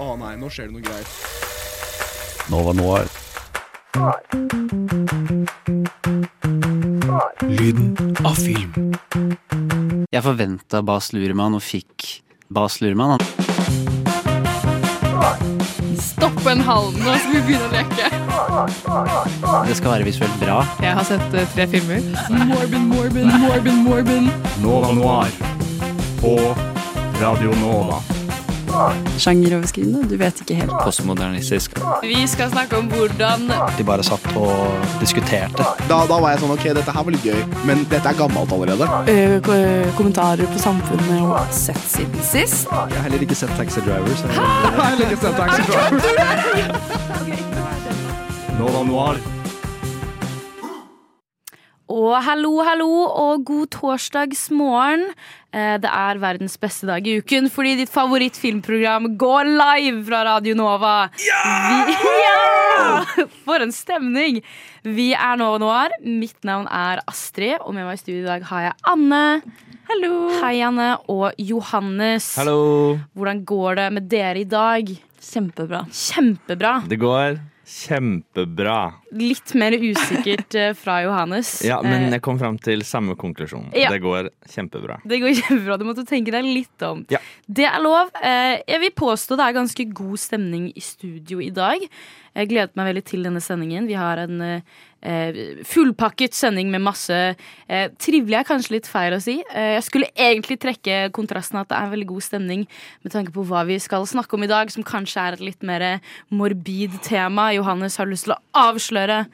Å nei, nå skjer det noe greier. Nova Noir. Lyden av film. Jeg forventa Bas Luhrmann og fikk Bas Luhrmann. Stopp en halv nå, så vi begynner å leke. Det skal være visuelt bra. Jeg har sett uh, tre filmer. Morbin, Morbin, Morbin, Morbin. Nova Noir. På Radio Nova. Sjangeroverskridende. Du vet ikke helt. Postmodernistisk. Vi skal snakke om hvordan De bare satt og diskuterte. Da, da var jeg sånn OK, dette her var litt gøy, men dette er gammelt allerede. Eh, kommentarer på samfunnet og sett siden sist. Jeg har heller ikke sett Taxi Drivers. Jeg har heller ikke sett Taxi Driver. Nova Noir. Og hallo, hallo, og god torsdagsmorgen. Eh, Det er verdens beste dag i uken fordi ditt favorittfilmprogram går live fra Radio Nova. Ja! Vi, ja! For en stemning! Vi er Nova Noir. Mitt navn er Astrid, og med meg i studio i dag har jeg Anne. Hallo. Hei, Anne. Og Johannes. Hallo. Hvordan går det med dere i dag? Kjempebra. Kjempebra. Det går kjempebra. Litt mer usikkert eh, fra Johannes. Ja, men Eh, jeg kom fram til samme konklusjon. Ja. Det går kjempebra. Det går kjempebra. Du måtte tenke deg litt om. Ja. Det er lov. Eh, Jeg vil påstå det er ganske god stemning i studio i dag. Jeg gledet meg veldig til denne sendingen. Vi har en fullpakket sending med masse eh, Trivelig er kanskje litt feil å si. Eh, jeg skulle egentlig trekke kontrasten at det er en veldig god stemning med tanke på hva vi skal snakke om i dag, som kanskje er et litt mer morbid tema. Johannes har lyst til å avsløre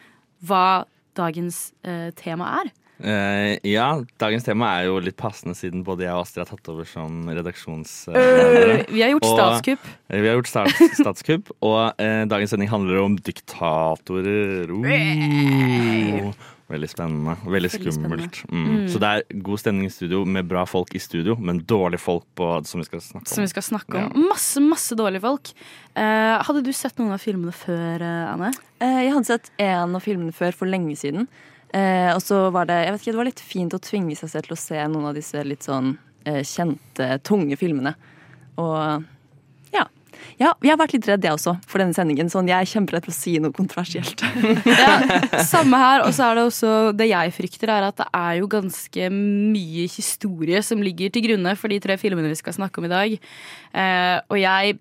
hva dagens eh, tema er. Eh, ja, dagens tema er jo litt passende siden både jeg og Astrid har tatt over som redaksjonsledere. Vi har gjort statskupp. Eh, Vi har gjort stats statskupp, og uh, dagens sending handler om diktatorer. Uh, veldig spennende. Veldig skummelt. Mm. Mm. Så det er god stemning i studio med bra folk i studio, men dårlige folk på, som vi skal snakke Som om. vi skal snakke om. Masse, masse dårlige folk. Eh, hadde du sett noen av filmene før, Anne? Eh, jeg hadde sett en av filmene før for lenge siden. Eh, og så var det jeg vet ikke, det var litt fint å tvinge seg selv til å se noen av disse litt sånn eh, kjente, tunge filmene. Og ja. ja. Jeg har vært litt redd, jeg også, for denne sendingen. Sånn, jeg er kjemperedd for å si noe kontroversielt. Ja, samme her. Og så er det også det jeg frykter, er at det er jo ganske mye historie som ligger til grunne for de tre filmene vi skal snakke om i dag. Eh, og jeg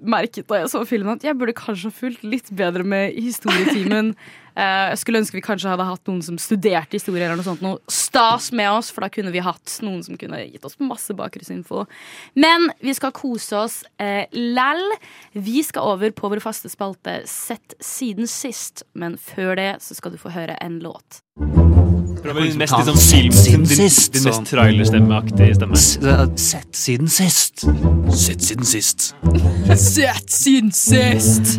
merket da jeg så filmen at jeg burde kanskje ha fulgt litt bedre med i historietimen. Eh, jeg skulle ønske vi kanskje hadde hatt noen som studerte historie eller noe sånt. Noe stas med oss, for da kunne vi hatt noen som kunne gitt oss masse bakgrunnsinfo. Men vi skal kose oss eh, læll. Vi skal over på vår faste spalte Sett siden sist. Men før det så skal du få høre en låt. Din mest liksom film Siden sist, din mest sånn. trailerstemmeaktige stemme. Sett siden sist. Sett siden sist. Sett siden sist!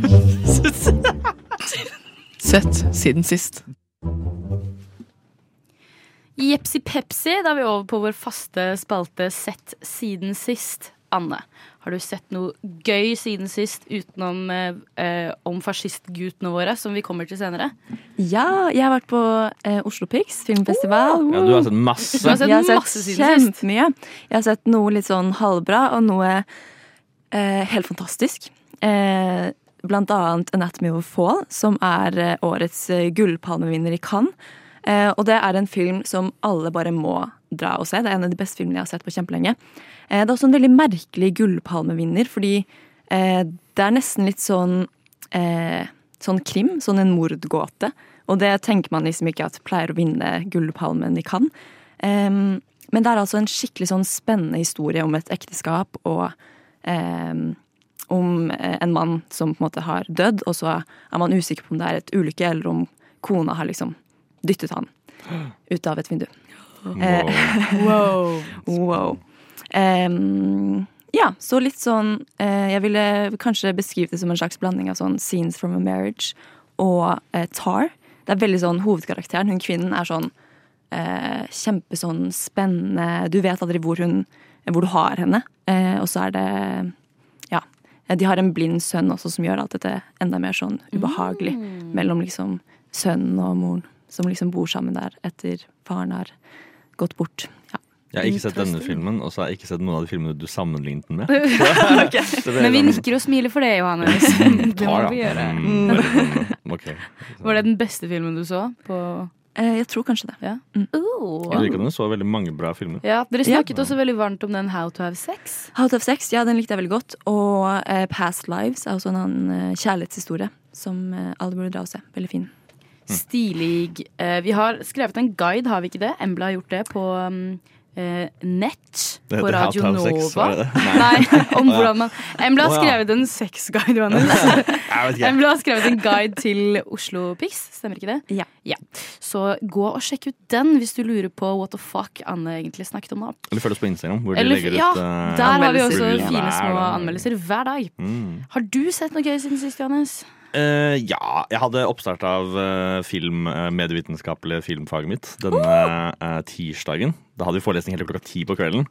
Sett siden sist. Jepsi pepsi, da er vi over på vår faste spalte Sett siden sist. Anne, har du sett noe gøy siden sist utenom eh, om fascistguttene våre, som vi kommer til senere? ja, jeg har vært på eh, Oslo Pics filmfestival. Ja, du har sett masse. Har sett jeg har masse sett siden sist. kjempemye. Jeg har sett noe litt sånn halvbra, og noe eh, helt fantastisk. Eh, blant annet Anatomy of a Fall, som er eh, årets eh, gullpalmevinner i Cannes. Eh, og det er en film som alle bare må dra og se. Det er en av de beste filmene jeg har sett på kjempelenge. Eh, det er også en veldig merkelig gullpalmevinner, fordi eh, det er nesten litt sånn eh, sånn krim, sånn en mordgåte. Og det tenker man liksom ikke at pleier å vinne Gullpalmen i Cannes. Em, men det er altså en skikkelig sånn spennende historie om et ekteskap og em, om en mann som på en måte har dødd, og så er man usikker på om det er et ulykke, eller om kona har liksom dyttet han ut av et vindu. Eh, Wow. Wow. Um, ja, så litt sånn eh, Jeg ville kanskje beskrive det som en slags blanding av sånn Scenes from a Marriage og eh, Tar. Det er veldig sånn Hovedkarakteren, hun kvinnen, er sånn eh, kjempe sånn spennende Du vet aldri hvor hun hvor du har henne. Eh, og så er det Ja. De har en blind sønn også, som gjør alt dette enda mer sånn ubehagelig. Mellom liksom sønnen og moren, som liksom bor sammen der etter faren har gått bort. Ja. Jeg har ikke sett denne filmen, og så har jeg ikke sett noen av de filmene du sammenlignet den med. Ok. Så det er Men vi sånn- nikker og smiler for det, Johannes. Det må vi gjøre. Mm, veldig spennende. Ok. Var det den beste filmen du så? På Eh, jeg tror kanskje det. ja. Mm. Oh. Jeg liker at du så veldig mange bra filmer. ja, Dere Ja. snakket også veldig varmt om den How to have sex. How to have sex, ja, den likte jeg veldig godt. Og eh, Past Lives er også en annen eh, kjærlighetshistorie som alle burde dra og se. Veldig fin. Stilig. Eh, vi har skrevet en guide, har vi ikke det? Embla har gjort det på um, eh, nett på Radio Nova. det? Nei, om hvordan man Embla har skrevet en sexguide, Johannes. Embla har skrevet en guide til Oslo Pics, stemmer ikke det? Ja. Så gå og sjekk ut den hvis du lurer på what the fuck Anne egentlig snakket om. da Eller følg oss på Instagram, hvor de legger ja, ut uh, Der har vi også fine små anmeldelser hver dag. mm. Har du sett noe gøy siden sist, Johannes? Eh, ja, jeg hadde oppstart av uh, film, uh, medievitenskapelige filmfaget mitt denne eh, tirsdagen. Da hadde vi forelesning hele klokka ti på kvelden.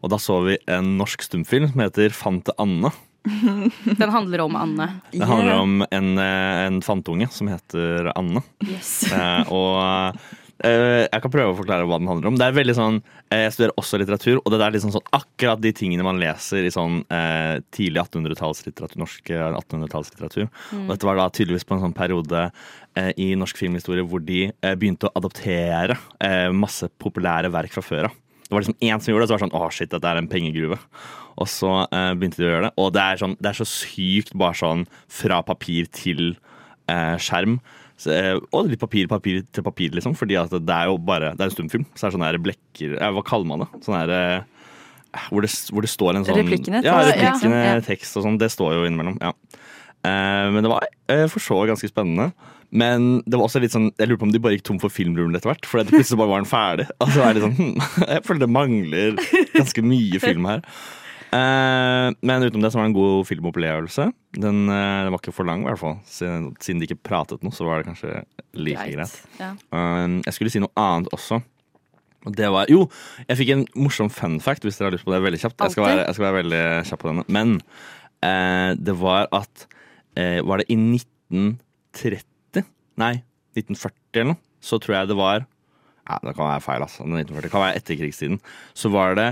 Og da så vi en norsk stumfilm som heter Fante Anne. Den handler om Anne. Den handler om en, eh, en fantunge som heter Anne. Yes. Eh, og eh, jeg kan prøve å forklare hva den handler om. Det er veldig sånn, eh, Jeg studerer også litteratur, og det er liksom sånn akkurat de tingene man leser i sånn eh, tidlig 1800-tallslitteratur. Norsk eh, 1800-tallslitteratur. Og dette var da tydeligvis på en sånn periode eh, i norsk filmhistorie hvor de eh, begynte å adoptere eh, masse populære verk fra før av. Det var liksom én som gjorde det, så var det sånn Å, shit, dette er en pengegruve. Og så eh, begynte de å gjøre det. Og det er, sånn, det er så sykt bare sånn fra papir til eh, skjerm. Så, eh, og litt papir, papir til papir, liksom. Fordi det er jo bare Det er en stumfilm. Så det er sånne her blekker eh, Hva kaller man det? Sånn her eh, hvor, det, hvor det står en sånn Replikkene? Ja, replikkene, ja. tekst og sånn. Det står jo innimellom. Ja. Men det var for så ganske spennende. Men det var også litt sånn jeg lurer på om de bare gikk tom for filmrullen etter hvert. For plutselig bare var den ferdig. Og så er det sånn hm, Jeg føler det mangler ganske mye film her. Eh, men utenom det så var det en god filmopplevelse. Den, eh, den var ikke for lang, i hvert fall. Siden, siden de ikke pratet noe, så var det kanskje like greit. Ja. Jeg skulle si noe annet også. Og det var Jo, jeg fikk en morsom fun fact, hvis dere har lyst på det veldig kjapt. Jeg skal være, jeg skal være veldig kjapp på denne. Men eh, det var at eh, Var det i 1930? Nei, 1940 eller noe. Så tror jeg det var Ja, det kan være feil, altså. 1940, det kan være etterkrigstiden. Så var det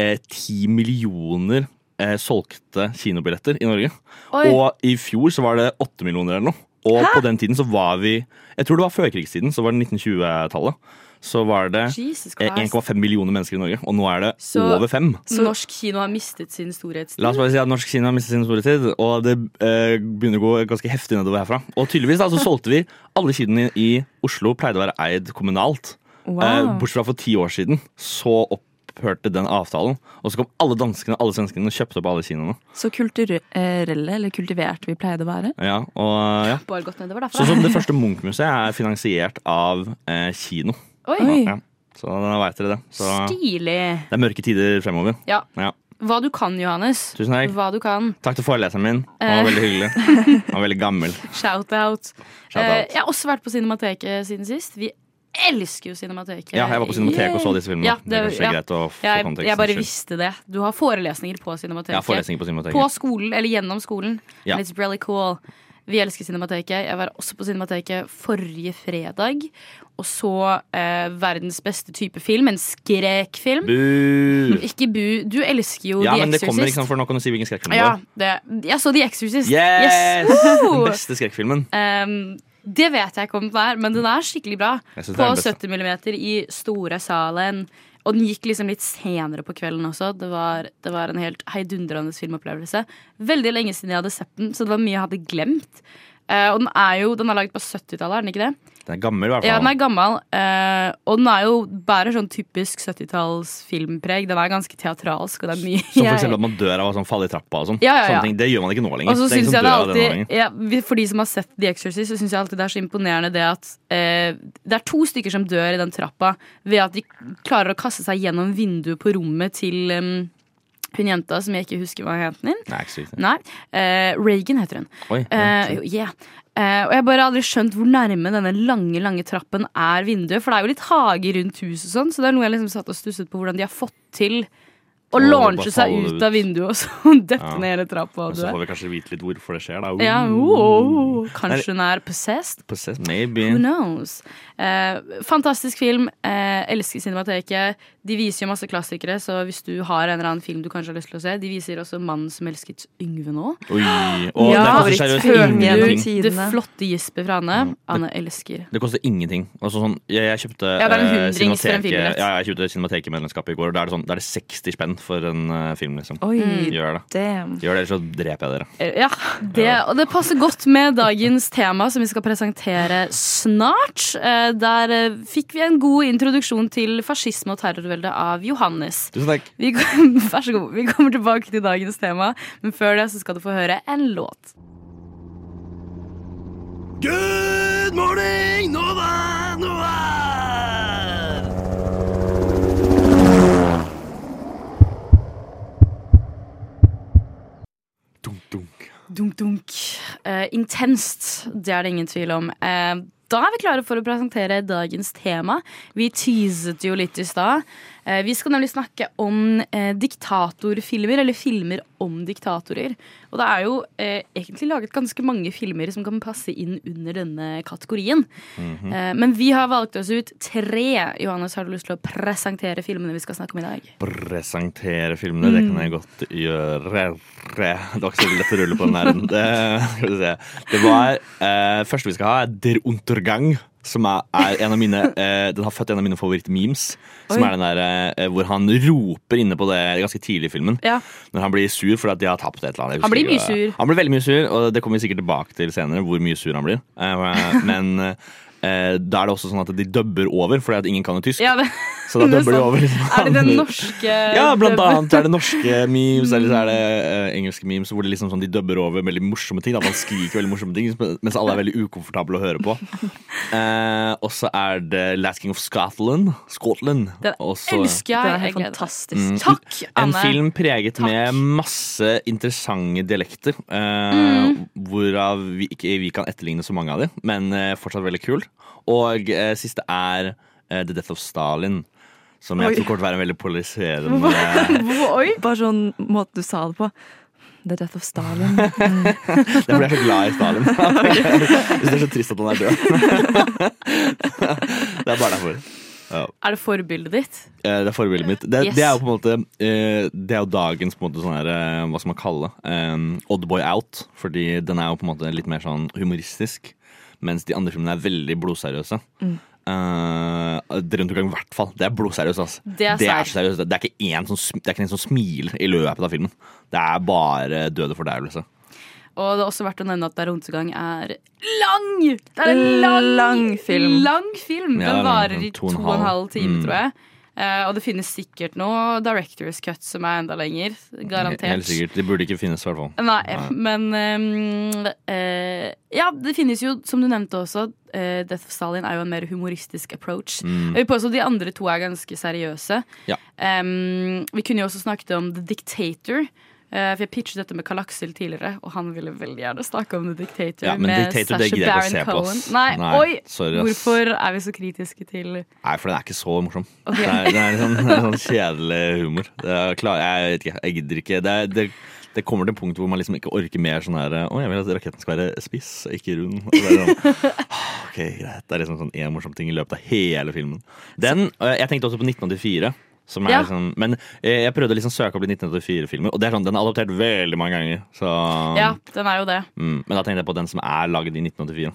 eh, millioner eh, solgte kinobilletter i Norge. Oi. Og i fjor så var det åtte millioner eller noe. Og på den tiden så var vi Jeg tror det var førkrigstiden, så var det 1920-tallet. Så var det Jesus eh, Christ. 1,5 millioner mennesker i Norge, og nå er det Så- over fem. Så Norsk kino har mistet sin storhetstid. La oss bare si at norsk kino har mistet sin storhetstid, og det eh, begynner å gå ganske heftig nedover herfra. Og tydeligvis da, så solgte vi alle kinoene i Oslo pleide å være eid kommunalt. Eh, bortsett fra for ti år siden. Så opphørte den avtalen. Og så kom alle danskene alle svenskene og kjøpte opp alle kinoene. Så kulturelle, eller kultiverte, vi pleide å være. Ja, og ja. Bare gått nedover derfra. Sånn som det første Munch-museet er finansiert av eh, kino. Oi, Oi. Ja. Så da veit dere det. Så stilig. det er mørke tider fremover. Ja. Ja. Hva du kan, Johannes. Tusen takk. Hva du kan. Takk til foreleseren min. Han Eh. var veldig hyggelig. Han var veldig gammel. Shout-out. Shout uh, jeg har også vært på Cinemateket siden sist. Vi elsker jo Cinemateket. Ja, jeg var på Cinemateket og så disse filmene. Ja, det, det- ja. Jeg, kontekst, jeg bare visste det. Du har forelesninger på Cinemateket. Ja, forelesninger på På skolen, eller gjennom skolen. Ja. And it's really cool. Vi elsker Cinemateket. Jeg var også på Cinemateket forrige fredag og så eh, verdens beste type film. En skrekfilm. Bu! Ikke bu. Du elsker jo Ja, The men det kommer, ikke sant, for nå kan du si hvilken skrekkfilm det Ja, det, jeg så The Exorcist. Yes! yes! Den beste skrekkfilmen. Um, det vet jeg ikke om den er, men den er skikkelig bra. På er den beste. 70 mm i store salen. Og den gikk liksom litt senere på kvelden også. Det var, det var en helt heidundrende filmopplevelse. Veldig lenge siden jeg hadde sett den, så det var mye jeg hadde glemt. Uh, og den er jo, den er laget på 70-tallet, er den ikke det? Den er gammel, i hvert fall. Ja, den er gammel. eh, og den er jo bærer sånn typisk 70-talls filmpreg. Den er ganske teatralsk, og det er mye Som for eksempel at man dør av å sånn falle i trappa og sånn. Ja, ja, ja. Ting. Det gjør man ikke nå lenger. Og så syns jeg det alltid ja, For de som har sett The Exorcist, så syns jeg alltid det er så imponerende det at eh, det er to stykker som dør i den trappa ved at de klarer å kaste seg gjennom vinduet på rommet til um, hun jenta som jeg ikke husker hva het. Nei, ikke. Nei. Uh, Reagan heter hun. Oi, jo, yeah. Eh, og jeg bare aldri skjønt hvor nærme denne lange lange trappen er vinduet. For det er jo litt hage rundt huset, sånn så det er noe jeg liksom satt og stusset på hvordan de har fått til å launche seg ut ut. av vinduet og så dette Ja. ned hele trappa. Så får vi kanskje vite litt hvorfor det skjer, da. Ja, oh, kanskje hun er possessed? Possessed, maybe. Who knows? Uh, fantastisk film. Eh, elsker Cinemateket. De viser jo masse klassikere, så hvis du har en eller annen film du kanskje har lyst til å se De viser også 'Mannen som elsket Yngve' nå. Oi. Og det Ja, koster seriøst ingenting. Det flotte gispet fra Anne. Anne elsker. Det koster ingenting. Altså sånn, jeg, jeg kjøpte Ja, det eh, Cinemateket-. Ja, jeg kjøpte i går. og Da er det, sånn, er det 60 spenn for en uh, film, liksom. Oi, Gjør det. damn. Gjør det, ellers så dreper jeg dere. Eh, Ja, det, og det passer godt med dagens tema, som vi skal presentere snart. Der fikk vi en god introduksjon til fascisme og terrorvelde av Johannes. Tusen takk. Vi, vær så god. Vi kommer tilbake til dagens tema, men før det så skal du få høre en låt. Good morning, Nova, Nova! Dunk, dunk. Dunk, dunk. Eh, intenst, det er det ingen tvil om. Eh, da er vi klare for å presentere dagens tema. Vi teaset jo litt i stad. Eh, vi skal nemlig snakke om diktatorfilmer, eller filmer om diktatorer. Og det er jo egentlig laget ganske mange filmer som kan passe inn under denne kategorien. eh, men vi har valgt oss ut tre. Johannes, har du lyst til å presentere filmene vi skal snakke om i dag? Presentere filmene, det kan jeg godt gjøre. Det var ikke så lett å rulle på den her. Det, skal vi se. Det var eh, første vi skal ha, er Der Untergang. Som er, er en av mine eh, Den har født en av mine favoritt-memes. Som er den der eh, hvor han roper inne på det ganske tidlig i filmen. Ja. Når han blir sur fordi at de har tapt et eller annet. Jeg Han blir husker mye ikke hva- sur. Han blir veldig mye sur, og det kommer vi sikkert tilbake til senere. Hvor mye sur han blir. Eh, men eh, da er det også sånn at de dubber over, fordi at ingen kan jo tysk. Ja, det, Så da det er dubber de over. Liksom. Er det den norske Ja, blant dubben? annet er det norske memes eller så er det eh, engelske memes hvor det liksom sånn, de dubber over veldig morsomme ting. Da. Man skriker veldig morsomme ting, mens alle er veldig ukomfortable å høre på. Eh, og så er det Last King of Scotland. Scotland. Den også, elsker jeg. Det er helt fantastisk. Mm, Takk, En film preget Takk. med masse interessante dialekter. eh, Mm. Hvorav vi ikke vi kan etterligne så mange av dem, men eh, fortsatt veldig kul. Og eh, siste er eh, The Death of Stalin. Som jeg Oi. tror kommer til å være en veldig polariserende Oi! Bare sånn måte du sa det på. The Death of Stalin. Det er fordi jeg er så glad i Stalin. Hvis det er så trist at han er død. Det er bare derfor. Ja. Er det forbildet ditt? Eh, Det er forbildet mitt. Det, Yes. det er jo på en måte eh, Det er jo dagens på en måte sånn her eh, Hva skal man kalle det? Eh, Oddboy Out. Fordi den er jo på en måte litt mer sånn humoristisk. Mens de andre filmene er veldig blodseriøse. Mm. Uh, rundt omkring i hvert fall. Det er blodseriøst. Altså. Det er det, er seriøst. det er ikke én som, som smiler i løpet av filmen. Det er bare død og fordervelse. Og det er også verdt å nevne at Der Runtegang er lang! Det er en lang, Lang film. Lang film. Ja, Den varer i To og en halv. halv time, Mm. tror jeg. Eh, og det finnes sikkert noe Directors Cut som er enda lenger. Garantert. Helt sikkert. De burde ikke finnes, i hvert fall. Nei, Nei. men um, uh, Ja, det finnes jo, som du nevnte også, uh, Death of Stalin er jo en mer humoristisk approach. Mm. Jeg vil påstå de andre to er ganske seriøse. Ja. Um, vi kunne jo også snakket om The Dictator. Eh, for Jeg pitchet dette med Kalaksel tidligere, og han ville veldig gjerne snakke om The Dictator. Ja, men med Dictator, å Baron Cohen. Nei, Nei, oi! sorry. Hvorfor er vi så kritiske til Nei, for den er ikke så morsom. Okay. Det, er, det er sånn, det er sånn kjedelig humor. Det er klar, jeg, vet ikke, jeg gidder ikke. Det, det, det kommer til et punkt hvor man liksom ikke orker mer sånn her Å, jeg vil at raketten skal være spiss, ikke rund. Sånn, ok, greit. Det er liksom sånn én morsom ting i løpet av hele filmen. Den, øh, Jeg tenkte også på 1984. Som Ja. liksom, men eh, jeg prøvde å liksom søke opp de 1984-filmer, og det er sånn, den er adoptert veldig mange ganger. Så, Ja, den er jo det. mm, men da tenkte jeg på den som er lagd i 1984.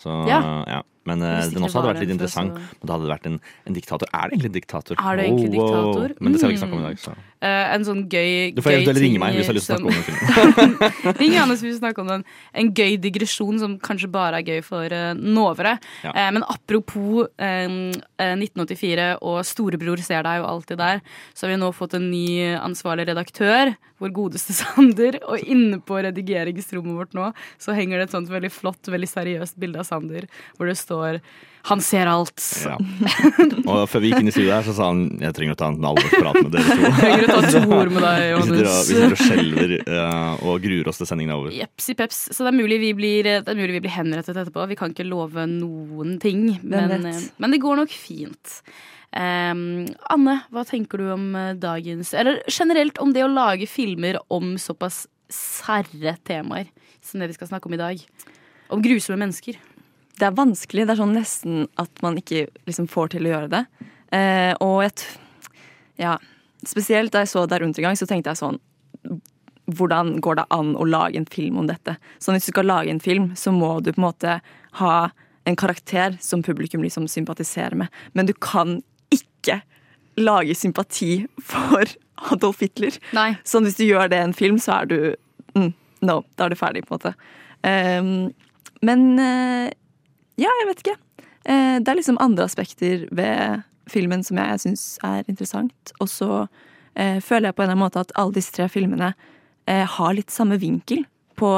Så, Ja. ja. Men eh, den også hadde vært litt interessant. så- Men da hadde det vært en, en diktator. Er det egentlig en diktator? Er det egentlig Wow, wow. diktator? Men det skal vi ikke snakke om i Mm. dag. Så. Uh, en sånn gøy Du får eventuelt ringe meg hvis du har lyst til å snakke om den filmen. Ring gjerne hvis vi snakke om den. En gøy digresjon som kanskje bare er gøy for uh, novere. Ja. Uh, men apropos eh, eh, 1984 og Storebror ser deg jo alltid der, så har vi nå fått en ny ansvarlig redaktør, vår godeste Sander. Og inne på redigeringsrommet vårt nå så henger det et sånt veldig flott, veldig seriøst bilde av Sander, hvor det står 'Han ser alt'. Ja. Og før vi gikk inn i studio her, så sa han jeg trenger å ta en alvorsprat med dere to. Trenger å ta to ord med deg, Vi sitter og, vi sitter og skjelver uh, og gruer oss til sendingen er over. Jepsi peps. Så det er mulig vi blir, det er mulig vi blir henrettet etterpå. Vi kan ikke love noen ting. Men, eh, men det går nok fint. Um, Anne, hva tenker du om eh, dagens Eller generelt om det å lage filmer om såpass sære temaer som det vi skal snakke om i dag? Om grusomme mennesker. Det er vanskelig. Det er sånn nesten at man ikke liksom får til å gjøre det. Eh, og jeg, Ja. Spesielt da jeg så Der Untergang, så tenkte jeg sånn Hvordan går det an å lage en film om dette? Sånn Hvis du skal lage en film, så må du på en måte ha en karakter som publikum liksom sympatiserer med. Men du kan ikke lage sympati for Adolf Hitler. Nei. Sånn hvis du gjør det i en film, så er du mm, No, da er du ferdig, på en måte. Um, men eh, ja, jeg vet ikke. Eh, det er liksom andre aspekter ved filmen som jeg syns er interessant. Og så eh, føler jeg på en eller annen måte at alle disse tre filmene eh, har litt samme vinkel på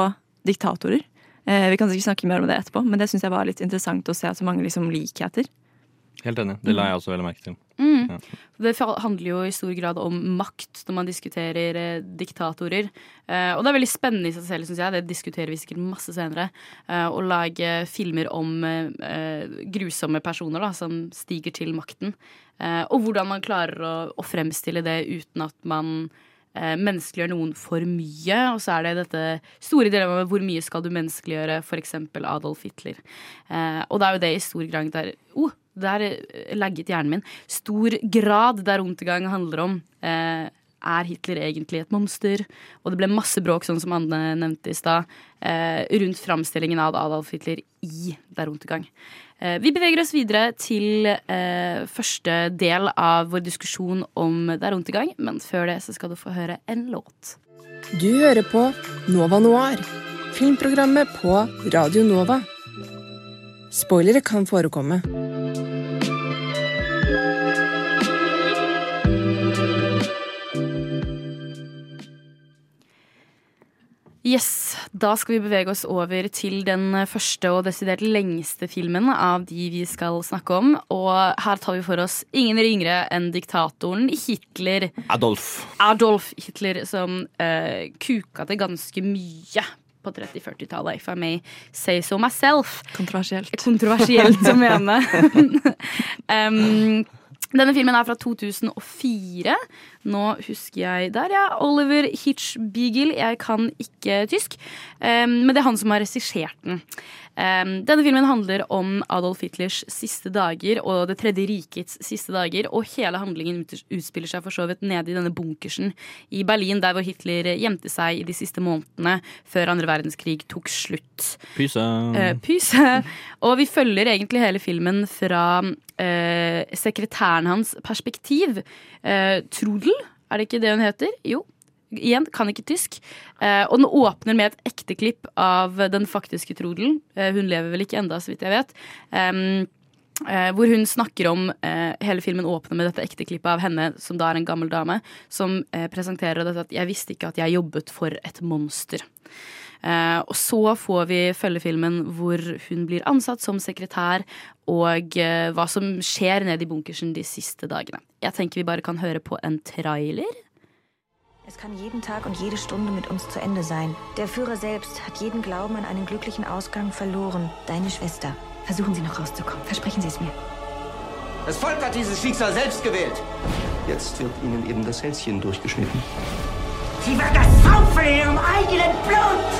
diktatorer. Vi kan sikkert snakke mer om det etterpå, men det syns jeg var litt interessant å se at så mange liksom likheter. Helt enig. Det la jeg også veldig merke til. Mm. Ja. Det handler jo i stor grad om makt når man diskuterer eh, diktatorer. Eh, og det er veldig spennende i seg selv, syns jeg. Det diskuterer vi sikkert masse senere. Eh, å lage filmer om eh, eh, grusomme personer da, som stiger til makten. Eh, og hvordan man klarer å, å fremstille det uten at man eh, menneskeliggjør noen for mye. Og så er det dette store dilemmaet med hvor mye skal du menneskeliggjøre f.eks. Adolf Hitler. Eh, og det er jo det i stor grad der oh, der eh, lagget hjernen min. Stor grad der Untergang handler om. Eh, er Hitler egentlig et monster? Og det ble masse bråk, sånn som Anne nevnte i stad, eh, rundt framstillingen av Adolf Hitler i Der Untergang. Eh, vi beveger oss videre til eh, første del av vår diskusjon om Der Untergang, men før det så skal du få høre en låt. Du hører på Nova Noir, filmprogrammet på Radio Nova. Spoilere kan forekomme. Yes, Da skal vi bevege oss over til den første og desidert lengste filmen av de vi skal snakke om. Og her tar vi for oss ingen ringere enn diktatoren Hitler. Adolf. Adolf Hitler, som eh, kuka til ganske mye på 30-40-tallet, if I may say so myself. Kontroversielt. Kontroversielt å mene. um, denne filmen er fra 2004. Nå husker jeg Der, ja. Oliver Hitchbeagle. Jeg kan ikke tysk, um, men det er han som har regissert den. Um, denne filmen handler om Adolf Hitlers siste dager og Det tredje rikets siste dager. Og hele handlingen utspiller seg for så vidt nede i denne bunkersen i Berlin, der hvor Hitler gjemte seg i de siste månedene før andre verdenskrig tok slutt. Pyse. Uh, pyse. Og vi følger egentlig hele filmen fra uh, sekretæren hans perspektiv. uh, Trudel, er det ikke det hun heter? Jo. Igjen, kan ikke tysk. Eh, og den åpner med et ekte klipp av den faktiske Trudel. Eh, hun lever vel ikke enda, så vidt jeg vet. Em, eh, hvor hun snakker om eh, Hele filmen åpner med dette ekte klippet av henne, som da er en gammel dame, som eh, presenterer dette at 'jeg visste ikke at jeg jobbet for et monster'. Eh, og så får vi følge filmen hvor hun blir ansatt som sekretær, og eh, hva som skjer nede i bunkersen de siste dagene. Jeg tenker vi bare kan høre på en trailer. Es kann jeden Tag und jede Stunde mit uns zu Ende sein. Der Führer selbst hat jeden Glauben an einen glücklichen Ausgang verloren. Deine Schwester. Versuchen Sie noch rauszukommen. Versprechen Sie es mir. Das Volk hat dieses Schicksal selbst gewählt. Jetzt wird Ihnen eben das Hälschen durchgeschnitten. Sie wird das saufen in ihrem eigenen Blut.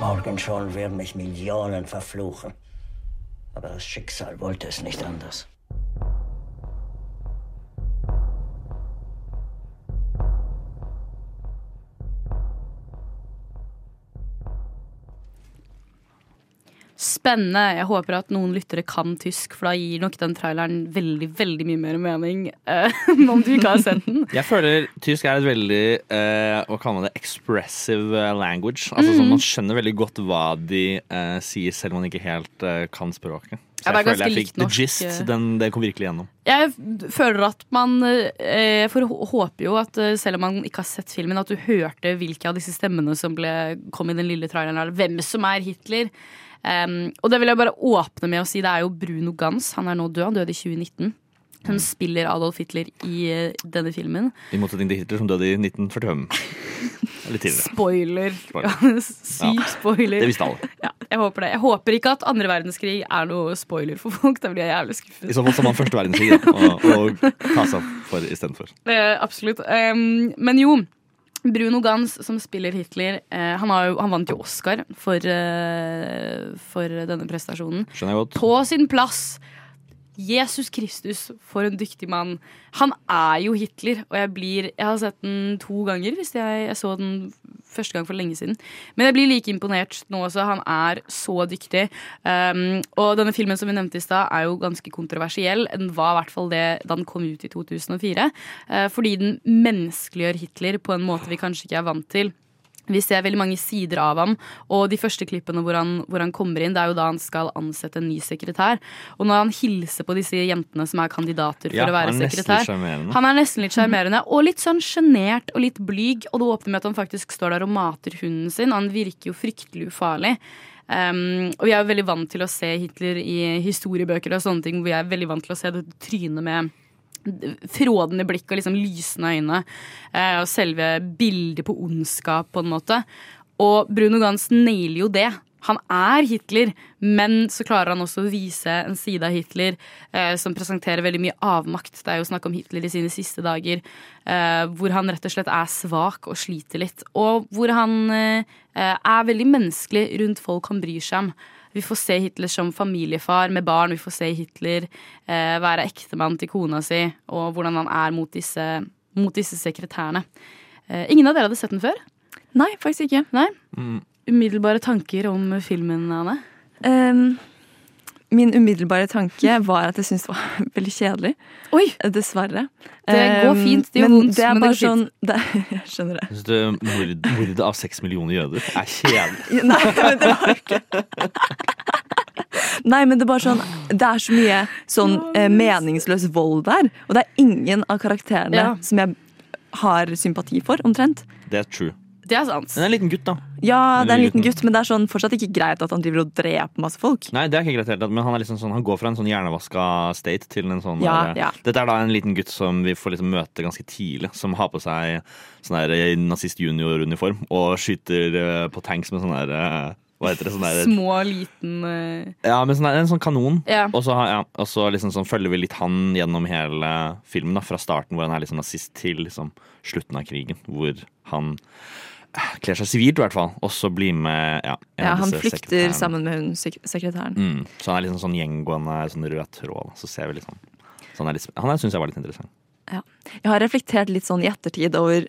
Morgen schon werden mich Millionen verfluchen. Aber das Schicksal wollte es nicht anders. Spennende. Jeg håper at noen lyttere kan tysk, for da gir nok den traileren veldig veldig mye mer mening eh, om du ikke har sett den. Jeg føler tysk er et veldig uh, hva kaller man det, expressive eh, language. Altså Mm. Man skjønner veldig godt hva de uh, sier, selv om man ikke helt eh, kan språket. Så jeg, jeg føler jeg fikk the gist. eh. Den, det kom virkelig gjennom. Jeg føler at man jeg For hå- håper jo at eh, selv om man ikke har sett filmen, at du hørte hvilke av disse stemmene som ble, kom i den lille traileren, eller hvem som er Hitler. Um, og det vil jeg bare åpne med å si. Det er jo Bruno Gans. Han er nå død. Han døde i 2019. Hun spiller Adolf Hitler i eh, denne filmen. I motsetning til Hitler, som døde i 1945. Eller tidligere. Spoiler. Spoiler. Ja, Syk Ja, spoiler. det visste alle. Ja, jeg håper det. Jeg håper ikke at andre verdenskrig er noe spoiler for folk. Da blir jeg jævlig skuffet. I så fall så man første verdenskrig da, og, og ta seg for istedenfor. Eh, absolutt. Um, men jo. Bruno Gans, som spiller Hitler, eh, han, har jo, han vant jo Oscar for, eh, for denne prestasjonen. Skjønner jeg godt. På sin plass. Jesus Kristus, for en dyktig mann. Han er jo Hitler, og jeg blir Jeg har sett den to ganger, hvis jeg, jeg så den første gang for lenge siden. Men jeg blir like imponert nå også. Han er så dyktig. Um, og denne filmen som vi nevnte i stad, er jo ganske kontroversiell. Den var i hvert fall det da den kom ut i 2004. Uh, fordi den menneskeliggjør Hitler på en måte vi kanskje ikke er vant til. Vi ser veldig mange sider av ham, og de første klippene hvor han, hvor han kommer inn, det er jo da han skal ansette en ny sekretær. Og når han hilser på disse jentene som er kandidater for Ja, å være han sekretær. Han er nesten litt sjarmerende, og litt sånn sjenert og litt blyg. Og det åpner med at han faktisk står der og mater hunden sin. Han virker jo fryktelig ufarlig. Um, og vi er jo veldig vant til å se Hitler i historiebøker og sånne ting, hvor vi er veldig vant til å se det trynet med frådende blikk og liksom lysende øyne. eh, og selve bildet på ondskap, på en måte. Og Bruno Gans nailer jo det. Han er Hitler, men så klarer han også å vise en side av Hitler eh, som presenterer veldig mye avmakt. Det er jo snakk om Hitler i sine siste dager, eh, hvor han rett og slett er svak og sliter litt. Og hvor han eh, er veldig menneskelig rundt folk han bryr seg om. Vi får se Hitler som familiefar med barn, vi får se Hitler eh, være ektemann til kona si, og hvordan han er mot disse, mot disse sekretærene. Eh, ingen av dere hadde sett den før? Nei, faktisk ikke. Nei? Mm. Umiddelbare tanker om filmen, Anne? Ehm, min umiddelbare tanke var at jeg syntes det var veldig kjedelig. Oi! Dessverre. Det går Ehm, fint, det gjør men vondt, Det men det går sånn fint. det, Jeg skjønner det. Jeg synes Mordet mord, av seks millioner jøder er kjedelig. Nei, men det var ikke Nei, men det er bare sånn Det er så mye sånn eh, meningsløs vold der. Og det er ingen av karakterene Ja. som jeg har sympati for, omtrent. Det er true. Det er sant. Men det er en liten gutt, da. Ja, det er en liten gutt, men det er sånn fortsatt ikke greit at han driver og dreper masse folk. Nei, det er ikke greit helt, men han, er liksom sånn, han går fra en sånn hjernevaska state til en sånn Ja, der- ja. Dette er da en liten gutt som vi får liksom møte ganske tidlig, som har på seg sånn der eh, nazist junior-uniform og skyter eh, på tanks med sånn der eh, Hva heter det? Sånn der, Små, liten uh... Ja, men sånn der, en sånn kanon. Yeah. Og så, ja, og så liksom sånn følger vi litt han gjennom hele filmen, da, fra starten hvor han er liksom nazist, til liksom slutten av krigen, hvor han kler seg sivilt, i hvert fall, og så blir med ja, Ja, han flykter sammen med hun sek sekretæren. Mm. Så han er liksom sånn gjengående sånn rød tråd. Så ser vi liksom så Han, er litt, han syns jeg var litt interessant. Ja. Jeg har reflektert litt sånn i ettertid over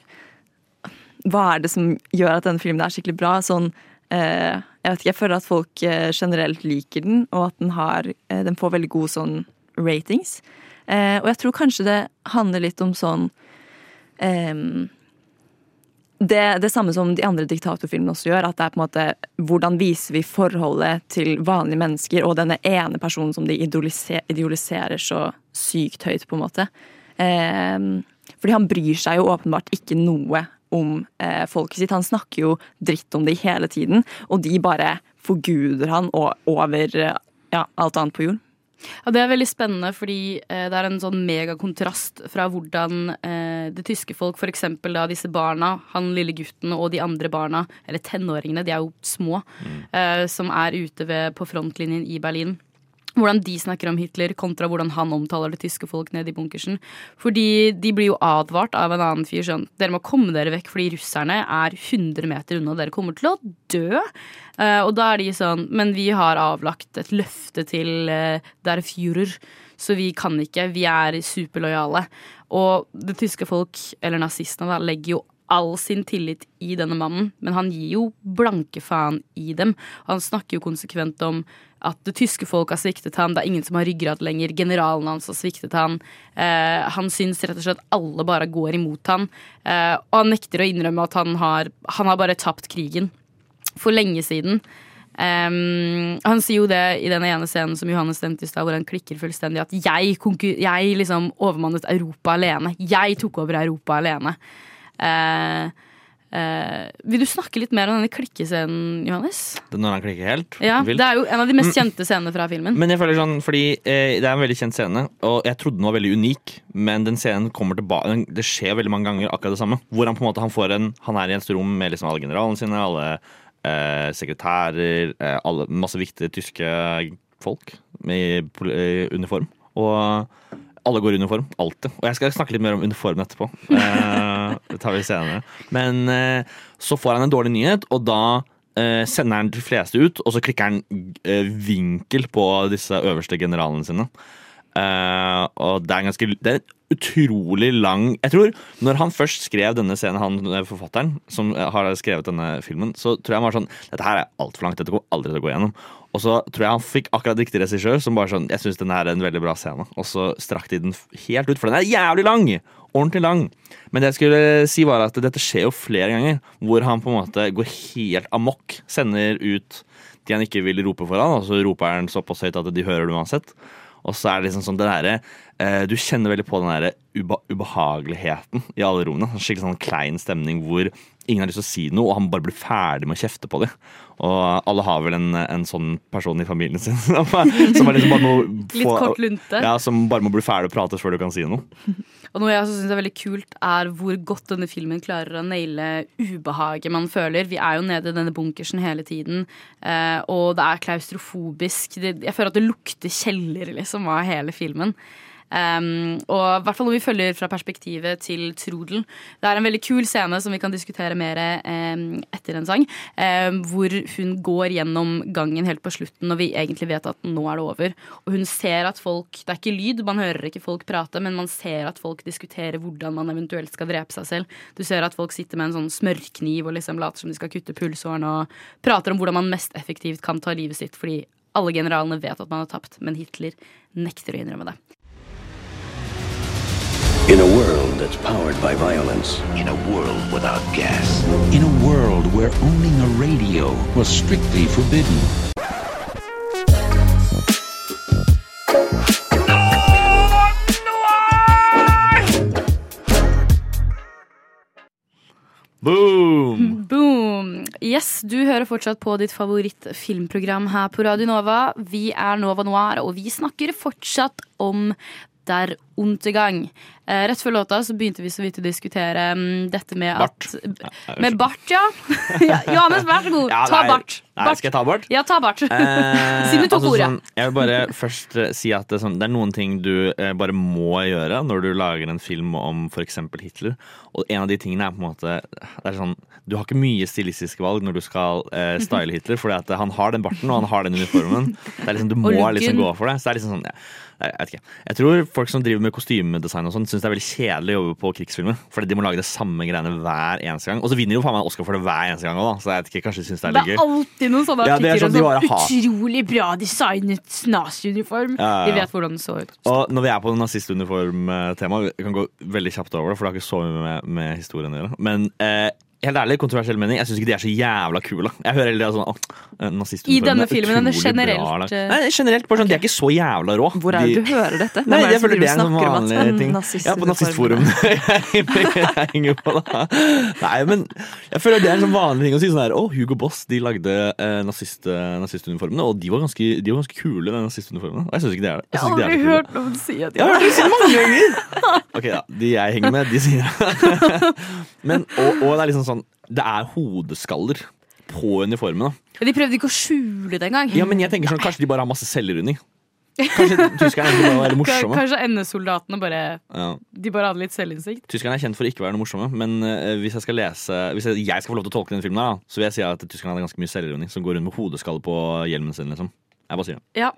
hva er det som gjør at denne filmen er skikkelig bra. Sånn, eh, jeg vet ikke, jeg føler at folk eh, generelt liker den, og at den, har, eh, den får veldig gode sånn ratings. Eh, og jeg tror kanskje det handler litt om sånn ehm, det, det samme som de andre diktatorfilmene også gjør. At det er på en måte hvordan viser vi forholdet til vanlige mennesker og denne ene personen som de idoliser, idealiserer så sykt høyt, på en måte. Eh, fordi han bryr seg jo åpenbart ikke noe om eh, folket sitt. Han snakker jo dritt om det hele tiden, og de bare forguder han over ja, alt annet på jord. Ja, Det er veldig spennende, fordi eh, det er en sånn megakontrast fra hvordan eh, det tyske folk, f.eks. da disse barna, han lille gutten og de andre barna, eller tenåringene, de er jo små, eh, som er ute ved, på frontlinjen i Berlin. Hvordan de snakker om Hitler kontra hvordan han omtaler det tyske folk nede i bunkersen. Fordi de blir jo advart av en annen fyr sånn Dere må komme dere vekk fordi russerne er 100 meter unna. Dere kommer til å dø. Eh, og da er de sånn Men vi har avlagt et løfte til uh, der Führer, så vi kan ikke. Vi er superlojale. Og det tyske folk, eller nazistene, da, legger jo all sin tillit i denne mannen, men han gir jo blanke faen i dem. Han snakker jo konsekvent om at det tyske folk har sviktet han, det er ingen som har ryggrad lenger, generalen hans har sviktet han. Eh, han syns rett og slett alle bare går imot han, eh, og han nekter å innrømme at han har, han har bare tapt krigen. For lenge siden. Um, han sier jo det i den ene scenen som Johannes nevnte i stad, hvor han klikker fullstendig at jeg, jeg liksom overmannet Europa alene. Jeg tok over Europa alene. Uh, uh, vil du snakke litt mer om denne klikkescenen, Johannes? Det er Når han klikker helt Ja. Det er jo en av de mest Mm. kjente scenene fra filmen. Men jeg føler sånn, fordi eh, Det er en veldig kjent scene, og jeg trodde den var veldig unik. Men den scenen kommer tilbake Det skjer veldig mange ganger akkurat det samme. Hvor han på en måte han får en Han er i et rom med liksom alle generalene sine, alle sekretærer, eh, alle, masse viktige tyske folk i eh, uniform. Og alle går i uniform. Alltid. Og jeg skal snakke litt mer om uniformen etterpå. Eh, det tar vi senere. Men eh, så får han en dårlig nyhet, og da eh, sender han de fleste ut, og så klikker han eh, vinkel på disse øverste generalene sine. Eh, og det er ganske Det er utrolig lang Jeg tror når han først skrev denne scenen, han eh, forfatteren som eh, har skrevet denne filmen, så tror jeg han var sånn Dette her er altfor langt, dette går aldri til å gå gjennom. Og så tror jeg han fikk akkurat riktig regissør som bare sånn Jeg syns denne her er en veldig bra scene. Og så strakk de den helt ut, for den er jævlig lang! Ordentlig lang. Men det jeg skulle si var at dette skjer jo flere ganger, hvor han på en måte går helt amok. Sender ut de han ikke vil rope foran, og så roper han såpass høyt at de hører det uansett. Og så er det liksom sånn det derre eh, Du kjenner veldig på den derre uba ubehageligheten i alle rommene. En Skikkelig sånn klein stemning hvor ingen har lyst til å si noe, og han bare blir ferdig med å kjefte på dem. Og alle har vel en, en sånn person i familien sin som, er- som er liksom bare må Litt kort lunte. Ja, som bare må bli ferdig og prate før du kan si noe. Og noe jeg også synes er veldig kult, er hvor godt denne filmen klarer å naile ubehaget man føler. Vi er jo nede i denne bunkersen hele tiden, eh, og det er klaustrofobisk. Jeg føler at det lukter kjeller, liksom, av hele filmen. Um, og i hvert fall når vi følger fra perspektivet til Trudel. Det er en veldig kul scene som vi kan diskutere mer um, etter en sang. Um, hvor hun går gjennom gangen helt på slutten når vi egentlig vet at nå er det over. Og hun ser at folk Det er ikke lyd, man hører ikke folk prate, men man ser at folk diskuterer hvordan man eventuelt skal drepe seg selv. Du ser at folk sitter med en sånn smørkniv og liksom later som de skal kutte pulsåren og prater om hvordan man mest effektivt kan ta livet sitt fordi alle generalene vet at man har tapt, men Hitler nekter å innrømme det. In a world that's powered by violence. In a world without gas. In a world where owning a radio was strictly forbidden. Boom! Boom! Yes, du hører fortsatt på ditt favorittfilmprogram her på Radio Nova. Vi er Nova Noir, og vi snakker fortsatt om Der Untergang. Eh, rett før låta så begynte vi så vidt å diskutere um, dette med Bart. at Med bart, ja. ja. Johannes, vær så god. Ja, ta bart. Nei, bart. skal jeg ta bart? Ja, ta bart. Eh, Siden du tok altså ordet. sånn, jeg vil bare først eh, si at det er, sånn, det er noen ting du eh, bare må gjøre når du lager en film om f.eks. Hitler. Og en av de tingene er på en måte det er sånn, Du har ikke mye stilistiske valg når du skal eh, style Hitler, fordi at han har den barten og han har den uniformen. Det er liksom, du må liksom gå for det. Så det er liksom sånn, ja, jeg vet ikke. Jeg tror folk som driver med kostymedesign og sånn, syns det er veldig kjedelig å jobbe på krigsfilmer. Fordi de må lage det samme greiene hver eneste gang. Og så vinner jo faen meg Oscar for det hver eneste gang òg, da. Så jeg vet ikke, kanskje de syns det er Det litt er alltid noen sånne Ja, det er artikler sånn om sånn utrolig bra designet naziuniform. Ja, ja, ja. Vi vet hvordan det så ut. Og når vi er på nazistuniform-temaet, vi kan gå veldig kjapt over det, for det har ikke så mye med, med historien å gjøre. Men eh, helt ærlig, kontroversiell mening, jeg syns ikke de er så jævla kule. Jeg hører heller sånn, åh, I denne filmen, eller generelt, bra eh? Nei, generelt, bare sånn, De er ikke så jævla rå. Hvor er det De- du hører dette? Hvem Nei, jeg føler det er en sånn vanlig ting. Ja, på nazistforum. Nei, men jeg føler det er en sånn vanlig ting å si. sånn her, Å, Hugo Boss de lagde eh, nazist, eh, nazistuniformene, og de var ganske, de var ganske kule, de nazistuniformene. Og jeg syns ikke det er det. Jeg har det aldri hørt noen si at Jeg har hørt det si det mange ganger! Ok, da. De jeg henger med, de sier det. Men, og, og det er liksom sånn Det er hodeskaller på uniformene. De prøvde ikke å skjule det engang. Ja, men jeg tenker sånn, Kanskje de bare har masse celler under. Kanskje tyskerne egentlig bare var morsomme. Kanskje NS-soldatene bare Ja. De bare hadde litt selvinnsikt. Tyskerne er kjent for å ikke være noe morsomme, men uh, hvis jeg skal lese Hvis jeg, jeg skal få lov til å tolke denne filmen, her, da, så vil jeg si at tyskerne hadde ganske mye selvironi som går rundt med hodeskalle på hjelmen sin. liksom Jeg bare sier det. Ja.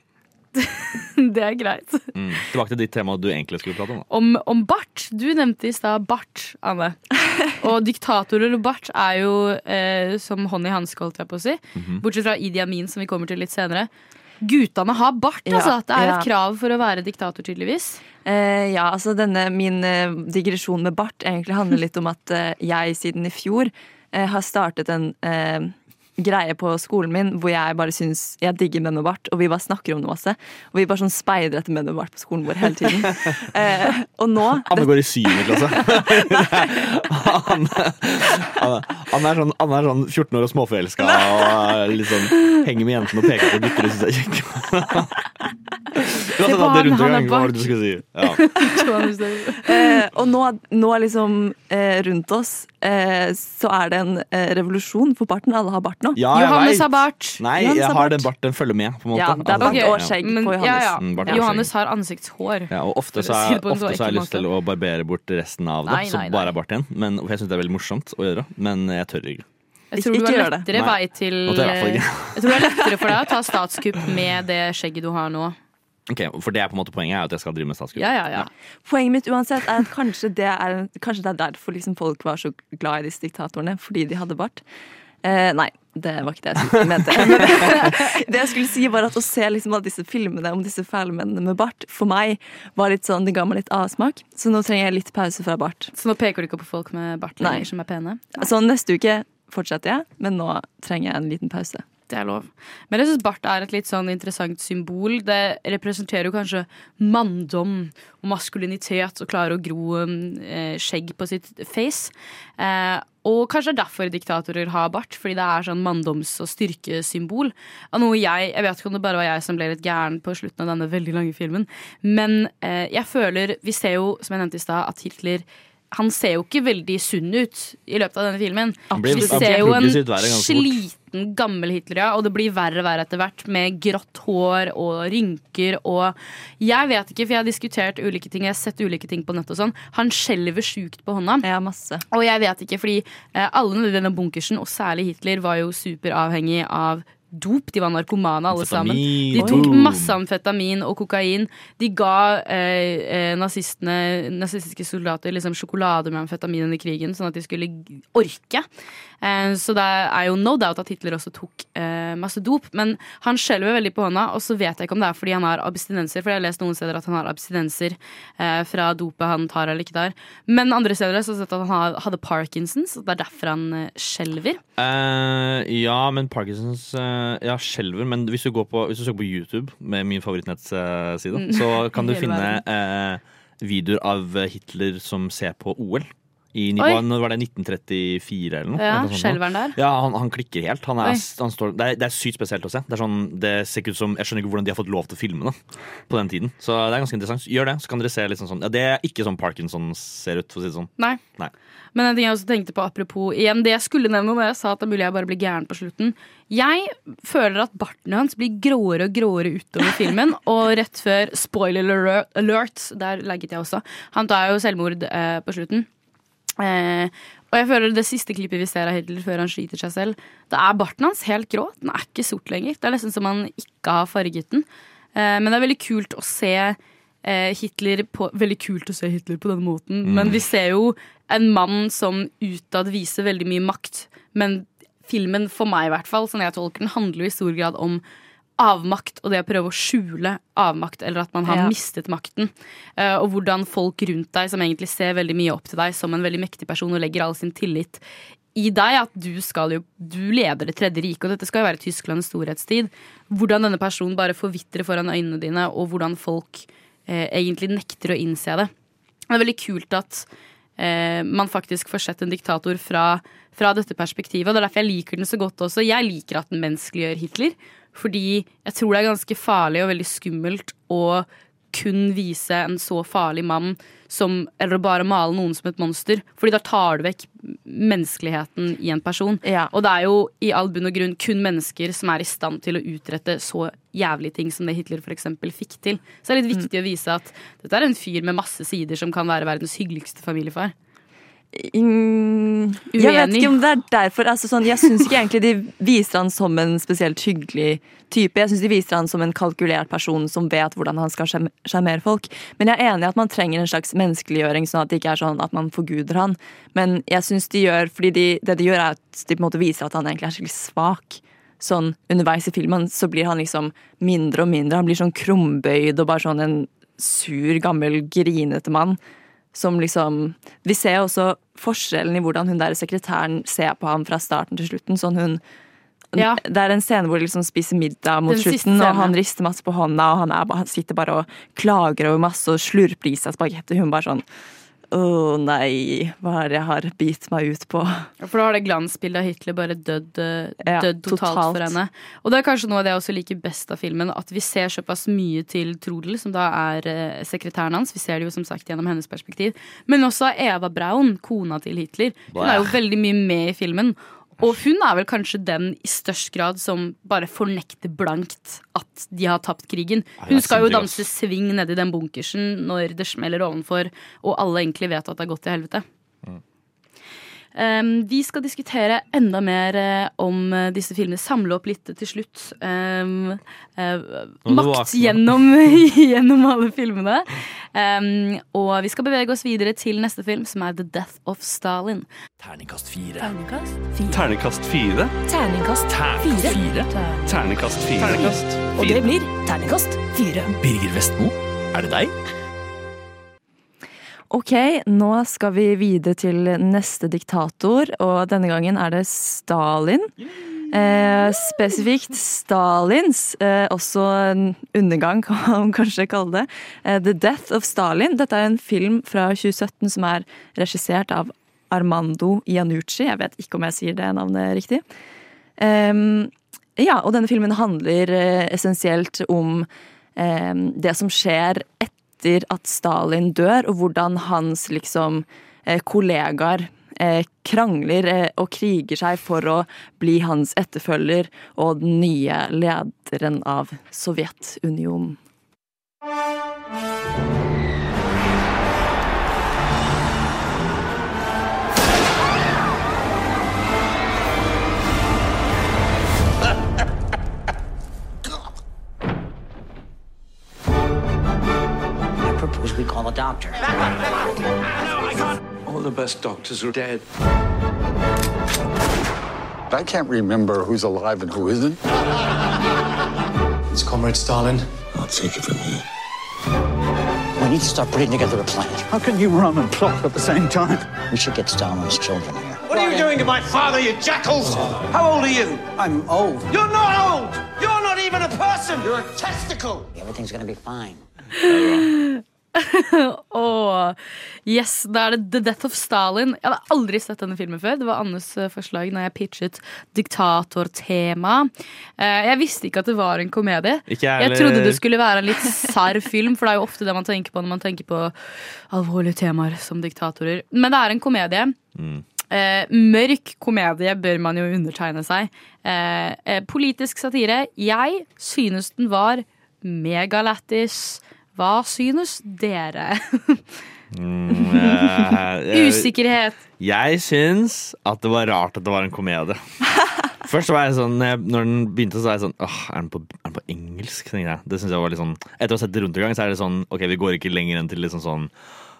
det er greit. Mm. Tilbake til ditt tema du egentlig skulle prate om. da Om, om bart. Du nevnte i stad bart, Anne. Og diktatorer og bart er jo eh, som hånd i hanske, holdt jeg på å si. Mhm. Bortsett fra Idi Amin, som vi kommer til litt senere. Guttene har bart, Ja, altså. Det er ja. et krav for å være diktator, tydeligvis. Eh, ja, altså denne, Min eh, digresjon med bart egentlig handler litt om at eh, jeg siden i fjor eh, har startet en eh, greie på skolen min hvor jeg bare syns jeg digger menn med bart, og vi bare snakker om det masse. Og vi bare sånn speider etter menn med bart på skolen vår hele tiden. Eh, og nå Anne går i syvende klasse. Anne, Anne, Anne, er sånn, Anne er sånn 14 år og småforelska og sånn, henger med jentene og peker på gutter og syns er kjekke. Akkurat på hadde rundt. Hva var det du skulle si? Ja. Eh, og nå, nå liksom eh, rundt oss eh, så er det en eh, revolusjon for barten. Alle har bart nå. Ja, Johannes vet. har bart. Nei, Johannes jeg har den bart. den barten følger med, på en måte. Ja, det er bart okay. og skjegg på Johannes. ja. Johannes har ansiktshår. Ja, og ofte så, så så har jeg lyst til å barbere bort resten av det, Nei, så nei, bare nei. er bart igjen. Men, for jeg syns det er veldig morsomt å gjøre, men jeg tør ikke. Jeg tror Ikke du har det. lettere vei til ikke. Jeg tror det er lettere for deg å ta statskupp med det skjegget du har nå. Ok, For det er på en måte poenget, er at jeg skal drive med statskupp. Ja, ja, ja. Poenget mitt uansett er at kanskje det er, kanskje det er derfor liksom folk var så glad i disse diktatorene. Fordi de hadde bart. Eh, nei, det var ikke det jeg skulle- mente. Det jeg skulle si var at Å se liksom alle disse filmene om disse fæle mennene med bart, for meg var litt sånn, det ga meg litt avsmak. Så nå trenger jeg litt pause fra bart. Så nå peker du ikke på folk med bart lenger som er pene? Så neste uke fortsetter jeg, men nå trenger jeg en liten pause. Det er lov. Men jeg syns bart er et litt sånn interessant symbol. Det representerer jo kanskje manndom og maskulinitet og klare å gro eh, skjegg på sitt face. Eh, og kanskje det er derfor diktatorer har bart, fordi det er sånn manndoms- og styrkesymbol. Av noe jeg Jeg vet ikke om det bare var jeg som ble litt gæren på slutten av denne veldig lange filmen, men eh, jeg føler Vi ser jo, som jeg nevnte i stad, at Hitler han ser jo ikke veldig sunn ut i løpet av denne filmen. Blir- Vi ser jo en progressivt sliten, gammel Hitler, ja. Og det blir verre og verre etter hvert, med grått hår og rynker og Jeg vet ikke, for jeg har diskutert ulike ting, jeg har sett ulike ting på nett og sånn. Han skjelver sjukt på hånda. Ja, masse. Og jeg vet ikke, fordi eh, alle i denne bunkersen, og særlig Hitler, var jo superavhengig av dop. De var narkomane alle sammen. De tok masse amfetamin og kokain. De ga eh, eh, nazistene, nazistiske soldater liksom sjokolade med amfetamin under krigen, sånn at de skulle orke. Eh, så det er jo no doubt at Hitler også tok eh, masse dop. Men han skjelver veldig på hånda, og så vet jeg ikke om det er fordi han har abstinenser. For jeg har lest noen steder at han har abstinenser eh, fra dopet han tar eller ikke tar. Men andre steder så har jeg sett at han hadde Parkinsons, og det er derfor han skjelver. Eh, ja, men Parkinsons eh, Ja, skjelver. Men hvis du, går på, hvis du søker på YouTube, med min favorittnettside, Mm. så kan du finne eh, videoer av Hitler som ser på OL. I, Oi. når var det 1934 eller noe? Ja, Noe sånt nå. skjelver han der? Ja, han, han klikker helt. Han er, han står, det, er, det er sykt spesielt å se. Det, sånn, det ser ut som, Jeg skjønner ikke hvordan de har fått lov til å filme det på den tiden. Så det er ganske interessant. Gjør det, så kan dere se litt sånn sånn. Ja, det er ikke sånn Parkinson ser ut, for å si det sånn. Nei. Nei. Men en ting jeg også tenkte på apropos igjen, det jeg skulle nevne når jeg sa at det er mulig jeg bare blir gæren på slutten. Jeg føler at barten hans blir gråere og gråere utover filmen. Og rett før spoiler alert der legget jeg også, han tar jo selvmord eh, på slutten. Eh, og jeg føler det siste klippet vi ser av Hitler før han skyter seg selv, da er barten hans helt grå. Den er ikke sort lenger. Det er nesten som han ikke har farget den. Eh, men det er veldig kult å se eh, Hitler på Veldig kult å se Hitler på denne måten, Mm. men vi ser jo en mann som utad viser veldig mye makt. Men filmen, for meg i hvert fall, sånn jeg tolker den, handler jo i stor grad om avmakt og det å prøve å skjule avmakt, eller at man har Ja. mistet makten. Eh, og hvordan folk rundt deg, som egentlig ser veldig mye opp til deg som en veldig mektig person og legger all sin tillit i deg, at du skal jo Du leder Det tredje riket, og dette skal jo være Tysklands storhetstid. Hvordan denne personen bare forvitrer foran øynene dine, og hvordan folk eh, egentlig nekter å innse det. Det er veldig kult at eh, man faktisk får sett en diktator fra, fra dette perspektivet. Og det er derfor jeg liker den så godt også. Jeg liker at den menneskeliggjør Hitler. Fordi jeg tror det er ganske farlig og veldig skummelt å kun vise en så farlig mann som Eller bare male noen som et monster. Fordi da tar du vekk menneskeligheten i en person. Og det er jo i all bunn og grunn kun mennesker som er i stand til å utrette så jævlige ting som det Hitler f.eks. fikk til. Så det er litt viktig å vise at dette er en fyr med masse sider som kan være verdens hyggeligste familiefar. Mm, jeg vet ikke om det er derfor. Altså, sånn, jeg syns ikke egentlig de viser han som en spesielt hyggelig type. Jeg syns de viser han som en kalkulert person som vet hvordan han skal sjarmere folk. Men jeg er enig i at man trenger en slags menneskeliggjøring, sånn at det ikke er sånn at man forguder han. Men jeg synes de gjør, fordi de, det de gjør er at de på en måte viser at han egentlig er skikkelig svak. Sånn underveis i filmen så blir han liksom mindre og mindre. Han blir sånn krumbøyd og bare sånn en sur, gammel, grinete mann som liksom Vi ser også forskjellen i hvordan hun der sekretæren ser på ham fra starten til slutten. Sånn hun Ja. Det er en scene hvor de liksom spiser middag mot Den slutten, og han rister masse på hånda, og han, er, han sitter bare og klager over masse og slurper i seg spagetti. Hun bare sånn Å nei, hva er det jeg har bitt meg ut på? For da har det glansbildet av Hitler bare dødd, død Ja, totalt, totalt. for henne. Og det er kanskje noe av det jeg også liker best av filmen, at vi ser såpass mye til Trodel, som da er eh, sekretæren hans. Vi ser det jo som sagt gjennom hennes perspektiv. Men også Eva Braun, kona til Hitler. Hun er jo veldig mye med i filmen. Og hun er vel kanskje den i størst grad som bare fornekter blankt at de har tapt krigen. Hun skal jo danse sving nedi den bunkersen når det smeller ovenfor, og alle egentlig vet at det har gått til helvete. Um, vi skal diskutere enda mer eh, om eh, disse filmene. Samle opp litt til slutt. Um, eh, makt gjennom, gjennom alle filmene. Um, og vi skal bevege oss videre til neste film, som er The Death of Stalin. Terningkast fire. Terningkast fire. Terningkast fire. Terningkast Terningkast fire. Terningkast fire. Terningkast Og det blir terningkast fire. Birger Vestmo, er det deg? Ok, nå skal vi videre til neste diktator, og denne gangen er det Stalin. Eh, spesifikt Stalins, eh, også en undergang kan man kanskje kalle det. Eh, The Death of Stalin. Dette er en film fra 2017 som er regissert av Armando Iannucci. Jeg vet ikke om jeg sier det navnet riktig. Ja, og denne filmen handler eh, essensielt om det som skjer etter at Stalin dør, og hvordan hans liksom eh, kollegaer eh, krangler eh, og kriger seg for å bli hans etterfølger og den nye lederen av Sovjetunionen. Propose we call a doctor. All the best doctors are dead. I can't remember who's alive and who isn't. It's Comrade Stalin. I'll take it from here. We need to start putting together a plan. How can you run and plot at the same time? We should get Stalin's children here. What are you doing to my father, you jackals? How old are you? I'm old. You're not old! You're not even a person! You're a testicle! Everything's gonna be fine. Åh, yes, da er det The Death of Stalin. Jeg hadde aldri sett denne filmen før. Det var Annes eh, forslag når jeg pitchet diktatortema. Eh, Jeg visste ikke at det var en komedie. Jeg trodde det skulle være en litt sarr film, for det er jo ofte det man tenker på når man tenker på alvorlige temaer som diktatorer. Men det er en komedie. Eh, mørk komedie bør man jo undertegne seg. Eh, eh, politisk satire. Jeg synes den var megalættis. Hva synes dere? Mm, eh, Usikkerhet. Jeg syns at det var rart at det var en komedie. Først var jeg sånn, når den begynte, så var jeg sånn Åh, er den på, er den på engelsk? tenkte jeg. Det synes jeg var litt sånn Etter å ha sett det rundt i gang, så er det sånn Ok, vi går ikke lenger enn til liksom sånn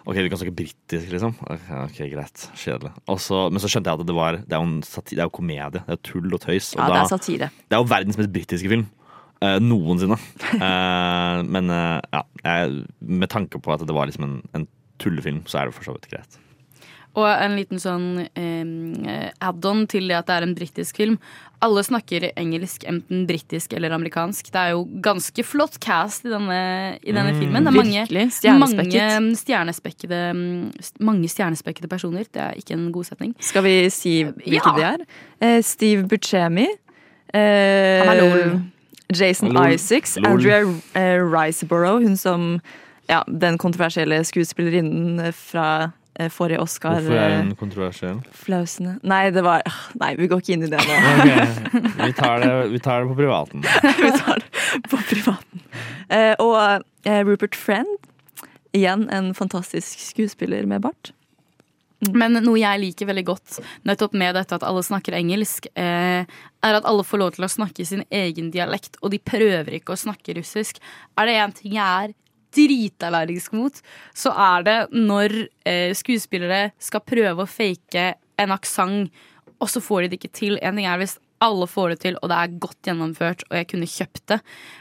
Ok, vi kan snakke britisk, liksom. Ok, okay greit. Kjedelig. Også, men så skjønte jeg at det var Det er jo, en sati, det er jo komedie. Det er jo tull og tøys. Og Ja, det er satire. det er jo verdens mest britiske film. Eh, noensinne. Eh, men eh, ja, jeg, med tanke på at det var liksom en, en tullefilm, så er det for så vidt greit. Og en liten sånn eh, add-on til det at det er en britisk film. Alle snakker engelsk, enten britisk eller amerikansk. Det er jo ganske flott cast i denne, i denne Mm. filmen. Det er mange, Virkelig, stjernespekket. mange stjernespekkede mange stjernespekkede personer. Det er ikke en god setning. Skal vi si hvilke Ja. de er? Eh, Steve Buscemi. Eh. Jason Lol. Isaacs. Lol. Andrea eh, Riceborough, hun som ja, den kontroversielle skuespillerinnen fra eh, forrige Oscar. Hvorfor er eh, hun kontroversiell? Flausene. Nei, det var Nei, vi går ikke inn i det nå. Ok, vi, tar det, vi tar det på privaten. vi tar det på privaten. Eh, og eh, Rupert Friend. Igjen en fantastisk skuespiller med bart. Men noe jeg liker veldig godt nettopp med dette at alle snakker engelsk, eh, er at alle får lov til å snakke sin egen dialekt, og de prøver ikke å snakke russisk. Er det én ting jeg er dritallergisk mot, så er det når eh, skuespillere skal prøve å fake en aksent, og så får de det ikke til. En ting er hvis alle får det til, og det er godt gjennomført, og jeg kunne kjøpt det.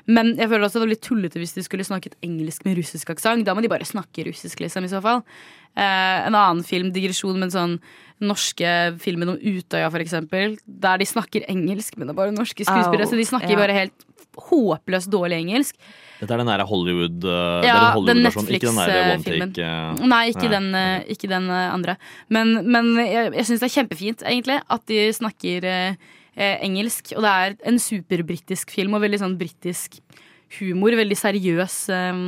Men jeg føler også det var litt tullete hvis de skulle snakket engelsk med russisk aksent. Da må de bare snakke russisk, liksom, i så fall. Eh, en annen film, digresjon, men sånn norske filmen om Utøya, for eksempel. Der de snakker engelsk, men det er bare norske skuespillere. Oh, så de snakker ja. bare helt håpløst dårlig engelsk. Dette er den der Hollywood uh, Ja, den Netflix-filmen. take. uh, Nei, ikke den, uh, ikke den eh, andre. Men, men jeg, jeg syns det er kjempefint, egentlig, at de snakker eh, eh, engelsk. Og det er en superbritisk film, og veldig sånn britisk humor. Veldig seriøs. eh,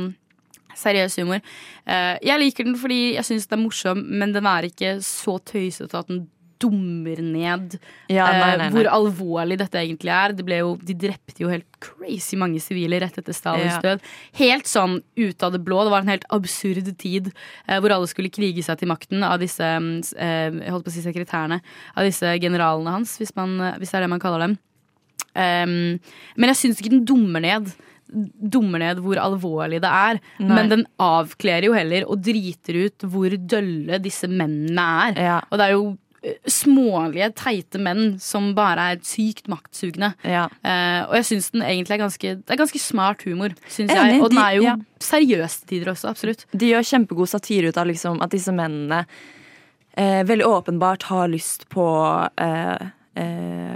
Seriøs humor. Eh, jeg liker den fordi jeg syns den er morsom, men den er ikke så tøysete at den dummer ned Ja, nei, eh, nei, nei. hvor alvorlig dette egentlig er. Det jo, de drepte jo helt crazy mange sivile rett etter Stalins Ja. død. Helt sånn ut av det blå. Det var en helt absurd tid eh, hvor alle skulle krige seg til makten av disse eh, jeg holdt på å si sekretærene, av disse generalene hans, hvis, man, hvis det er det man kaller dem. Um, men jeg syns ikke den dummer ned. Dummer ned hvor alvorlig det er. Nei. Men den avkler jo heller og driter ut hvor dølle disse mennene er. Og det er jo smålige, teite menn som bare er sykt maktsugne. Ja. Uh, og jeg syns den egentlig er ganske Det er ganske smart humor, syns Enig, jeg. Og den er jo ja. seriøs til tider også, absolutt. De gjør kjempegod satire ut av liksom, at disse mennene uh, veldig åpenbart har lyst på uh,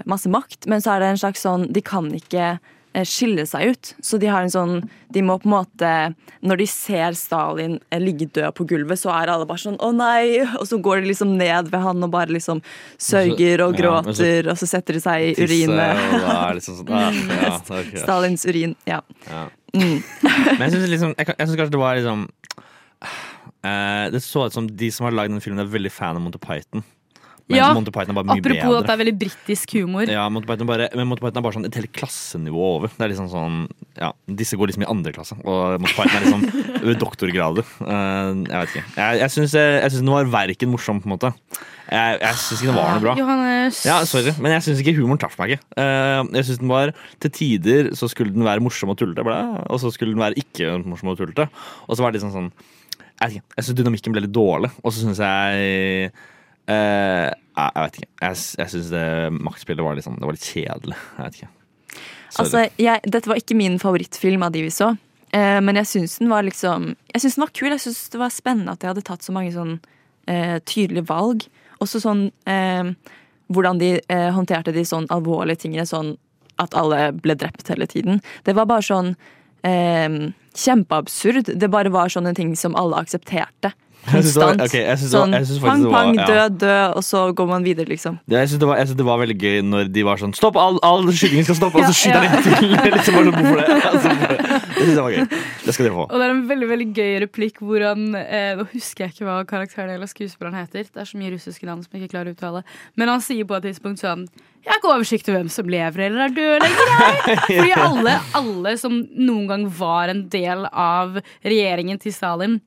masse makt, men så er det en slags sånn De kan ikke skille seg ut. Så de har en sånn De må på en måte Når de ser Stalin eh, ligge død på gulvet, så er alle bare sånn 'Å nei!' Og så går de liksom ned ved han og bare liksom sørger og ja, og så- gråter, og så setter de seg i urinet. liksom sånn, ah, ja, ok. Stalins urin. Ja. Ja. Mm. Men jeg syns liksom, kanskje det var liksom uh, Det så ut som de som har lagd den filmen, er veldig fan av Monty Python. Mens Ja, Monty Python er bare mye Apropos bedre. at det er veldig britisk humor. Ja, Monty Python bare, men Monty Python er bare sånn et helt klassenivå over. Det er liksom sånn, ja, Disse går liksom i andre klasse, og Monty Python er liksom doktorgrader. Uh, jeg vet ikke. Jeg, jeg syns den var verken morsom, på en måte. Jeg, jeg syns ikke den var noe bra. Johannes. Ja, sorry, Men jeg syns ikke humoren traff meg ikke. Uh, jeg synes den var Til tider så skulle den være morsom og tullete, og så skulle den være ikke morsom og tullete. Og så var det liksom sånn Jeg jeg syns dynamikken ble litt dårlig, og så syns jeg eh, jeg jeg vet ikke. Jeg, jeg syns maktspillet var, liksom, det var litt kjedelig. Jeg vet ikke. Altså, jeg, dette var ikke min favorittfilm av de vi så. Uh, men jeg syns den var liksom Jeg syns den var kul. Jeg syns det var spennende at de hadde tatt så mange sånn uh, tydelige valg. Også sånn hvordan de håndterte de sånn alvorlige tingene, sånn at alle ble drept hele tiden. Det var bare sånn kjempeabsurd. Det bare var sånne ting som alle aksepterte. Konstant. jeg synes det var- sånn synes faktisk pang, var- pang, ja. død, død, og så går man videre, liksom. Ja, jeg syns det, det var veldig gøy når de var sånn Stopp! All, all skytingen skal stoppe! Og så skyter ja. han til! liksom bare sånn, hvorfor det? Altså, det syns jeg var gøy. Det skal de få. Og det er en veldig veldig gøy replikk hvor han eh, Nå husker jeg ikke hva karakteren eller skuespilleren heter. Det er så mye russiske navn som jeg ikke klarer å uttale. Men han sier på et tidspunkt sånn Jeg har ikke oversikt over hvem som lever eller er død lenger, jeg. Fordi alle, alle som noen gang var en del av regjeringen til Stalin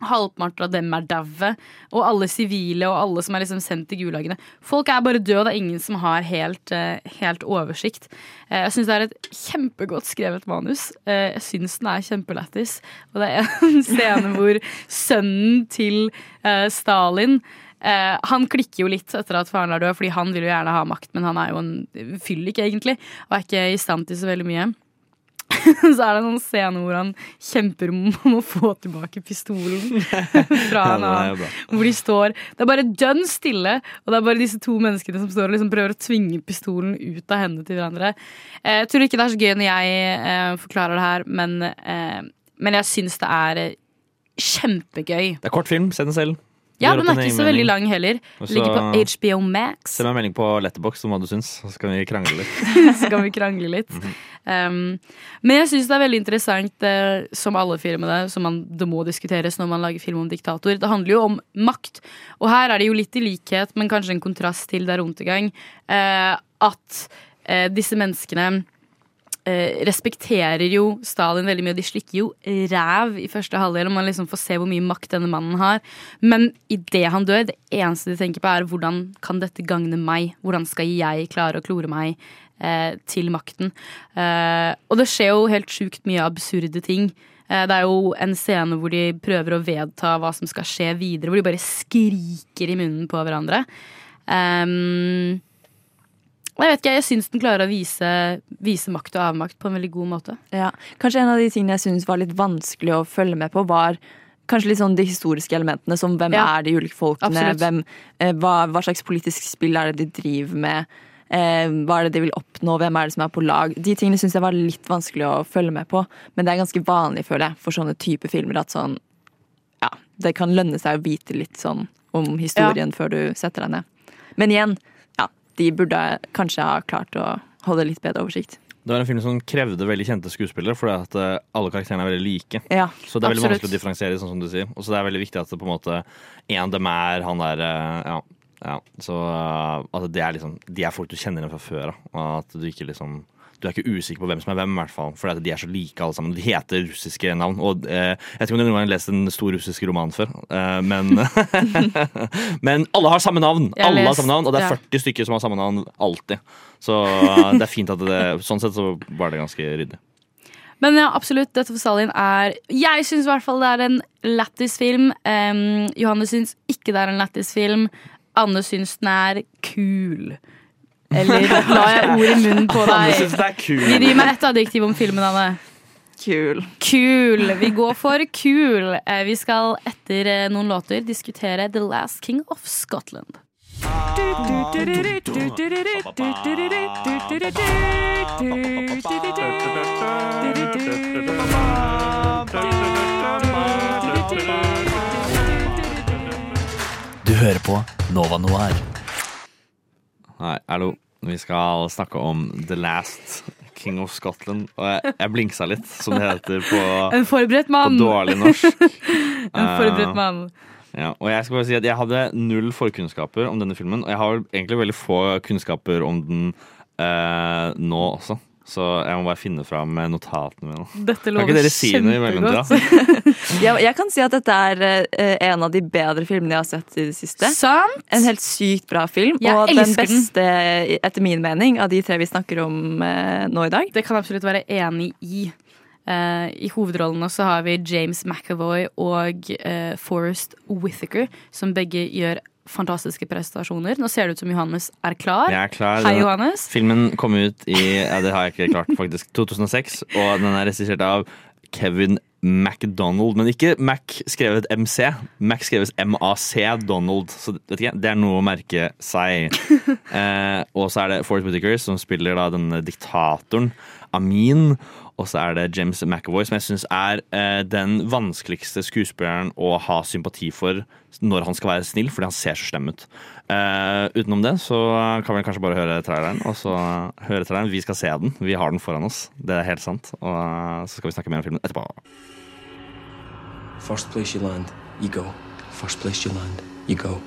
Halvparten av dem er daue, og alle sivile og alle som er liksom sendt til gulagene. Folk er bare døde, og det er ingen som har helt, eh, helt oversikt. Eh, Jeg syns det er et kjempegodt skrevet manus. Eh, Jeg syns den er kjempelættis. Og det er en scene hvor sønnen til Stalin han klikker jo litt etter at faren er død, fordi han vil jo gjerne ha makt, men han er jo en fyllik, egentlig, og er ikke i stand til så veldig mye. så er det en sånn scene hvor han kjemper om å få tilbake pistolen fra en annen. Hvor de står Det er bare dønn stille, og det er bare disse to menneskene som står og liksom prøver å tvinge pistolen ut av hendene til hverandre. Eh, Jeg tror ikke det er så gøy når jeg eh, forklarer det her, men, eh, men jeg syns det er kjempegøy. Det er kort film. Se den selv. Ja, den er ikke så mening. veldig lang heller. Også, Ligger på HBO Max. Send meg melding på Letterbox om hva du syns, så skal vi krangle litt. så kan vi krangle litt. Mhm. um, men jeg syns det er veldig interessant, uh, som alle firmaene, som man, det må diskuteres når man lager film om diktator. Det handler jo om makt. Og her er det jo litt i likhet, men kanskje en kontrast til Der Untergang, eh, at uh, disse menneskene eh, respekterer jo Stalin veldig mye, og de slikker jo ræv i første halvdel. Og man liksom får se hvor mye makt denne mannen har. Men idet han dør, det eneste de tenker på, er hvordan kan dette gagne meg? Hvordan skal jeg klare å klore meg eh, til makten? Eh, og det skjer jo helt sjukt mye absurde ting. Eh, Det er jo en scene hvor de prøver å vedta hva som skal skje videre, hvor de bare skriker i munnen på hverandre. Um, jeg vet ikke, jeg syns den klarer å vise, vise makt og avmakt på en veldig god måte. Ja, Kanskje en av de tingene jeg syns var litt vanskelig å følge med på, var kanskje litt sånn de historiske elementene, som hvem Ja, er de ulike folkene, hvem, eh, hva, hva slags politisk spill er det de driver med, Eh, hva er det de vil oppnå, hvem er det som er på lag? De tingene syns jeg var litt vanskelig å følge med på, men det er ganske vanlig, føler jeg, for sånne type filmer at sånn Ja, det kan lønne seg å vite litt sånn om historien før du setter deg ned. Men igjen, ja, de burde kanskje ha klart å holde litt bedre oversikt. Det var en film som krevde veldig kjente skuespillere, fordi at eh, alle karakterene er veldig like. Ja, så det er veldig absolutt. vanskelig å differensiere, sånn som du sier. Og så det er veldig viktig at det på en måte en dem er han der eh, Ja. ja. Så eh, at det er liksom De er folk du kjenner igjen fra før av. Og at du ikke liksom du er ikke usikker på hvem som er hvem, i hvert fall. For de er så like alle sammen. De heter russiske navn. Og eh, Jeg vet ikke om du noen gang har lest en stor russisk roman før, eh, men Men alle har samme navn! Jeg Alle har samme navn, Og det er ja. 40 stykker som har samme navn alltid. Så eh, det er fint at det Sånn sett så var det ganske ryddig. Men ja, absolutt, dette for Stalin er Jeg syns i hvert fall det er en lættis film. Um, Johanne syns ikke det er en lættis film. Anne syns den er kul. Eller la jeg ord i munnen på deg? Er kul. Gi meg ett adjektiv om filmen, Anne. Kul. Kul. Vi går for kul. Eh, Vi skal etter eh, noen låter diskutere The Last King of Scotland. Du hører på Nova Noir. Nei, hallo. Vi skal snakke om The Last King of Scotland. Og jeg, jeg blinksa litt, som det heter på, En forberedt på dårlig norsk. En forberedt mann. mann. Ja, og jeg skal bare si at jeg hadde null forkunnskaper om denne filmen. Og jeg har egentlig veldig få kunnskaper om den uh, nå også. Så jeg må bare finne fram notatene mine. Dette Kan lover ikke dere si noe i mellomtida? Jeg, jeg kan si at dette er uh, en av de bedre filmene jeg har sett i det siste. Sant? En helt sykt bra film, Jeg og den beste, den. etter min mening, av de tre vi snakker om uh, nå i dag. Det kan jeg absolutt være enig i. Uh, I hovedrollene så har vi James McAvoy og uh, Forrest Whittaker, som begge gjør fantastiske prestasjoner. Nå ser det ut som Johannes er klar. Jeg er klar. Hei, Johannes. Filmen kom ut i ja, det har jeg ikke klart faktisk 2006, og den er regissert av Kevin MacDonald. Men ikke Mac skrevet MC. Mac skreves MAC Donald. Så vet ikke, det er noe å merke seg. eh, og så er det Forrest Whittaker som spiller da denne diktatoren Amin. Og så er det James McAvoy, som jeg syns er eh, den vanskeligste skuespilleren å ha sympati for når han skal være snill, fordi han ser så slem ut. Eh, utenom det så kan vi kanskje bare høre traileren, og så høre traileren. Vi skal se den. Vi har den foran oss. Det er helt sant. Og eh, så skal vi snakke mer om filmen etterpå. First place you land, you go. First place you land, you go.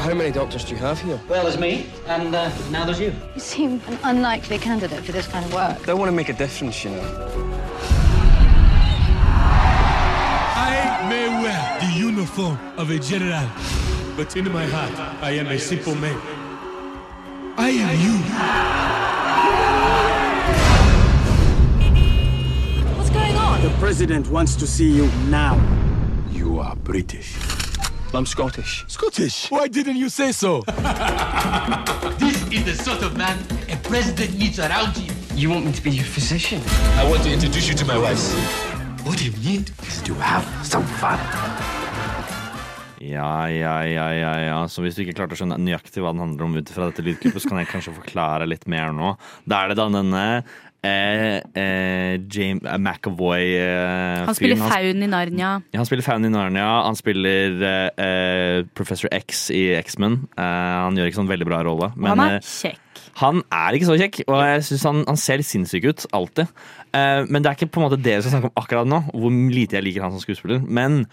How many doctors do you have here? Well, there's me, and uh, now there's you. You seem an unlikely candidate for this kind of work. They want to make a difference, you know. I may wear the uniform of a general, but in my heart, I am a simple man. I am you. What's going on? The president wants to see you now. You are British. I'm Scottish. Scottish? Why didn't you say so? This is the sort of man a president needs around him. You want me to be your physician? I want to introduce you to my wife. What do you need is to have some fun. Ja, ja, ja, ja, ja. Så hvis du ikke klarte å skjønne nøyaktig hva den handler om ut fra dette lydklippet, så kan jeg kanskje forklare litt mer nå. Da er det da denne eh, eh, James eh, McAvoy eh, Han spiller. Faun i Narnia. Ja, han spiller Faun i Narnia. Han spiller eh, eh, Professor X i X-Men. Eh, han gjør ikke sånn veldig bra rolle. Men, han er kjekk. han er ikke så kjekk, og jeg synes han, han ser litt sinnssyk ut. Alltid. Men det er ikke på en måte det vi skal snakke om akkurat nå, hvor lite jeg liker han som skuespiller. Men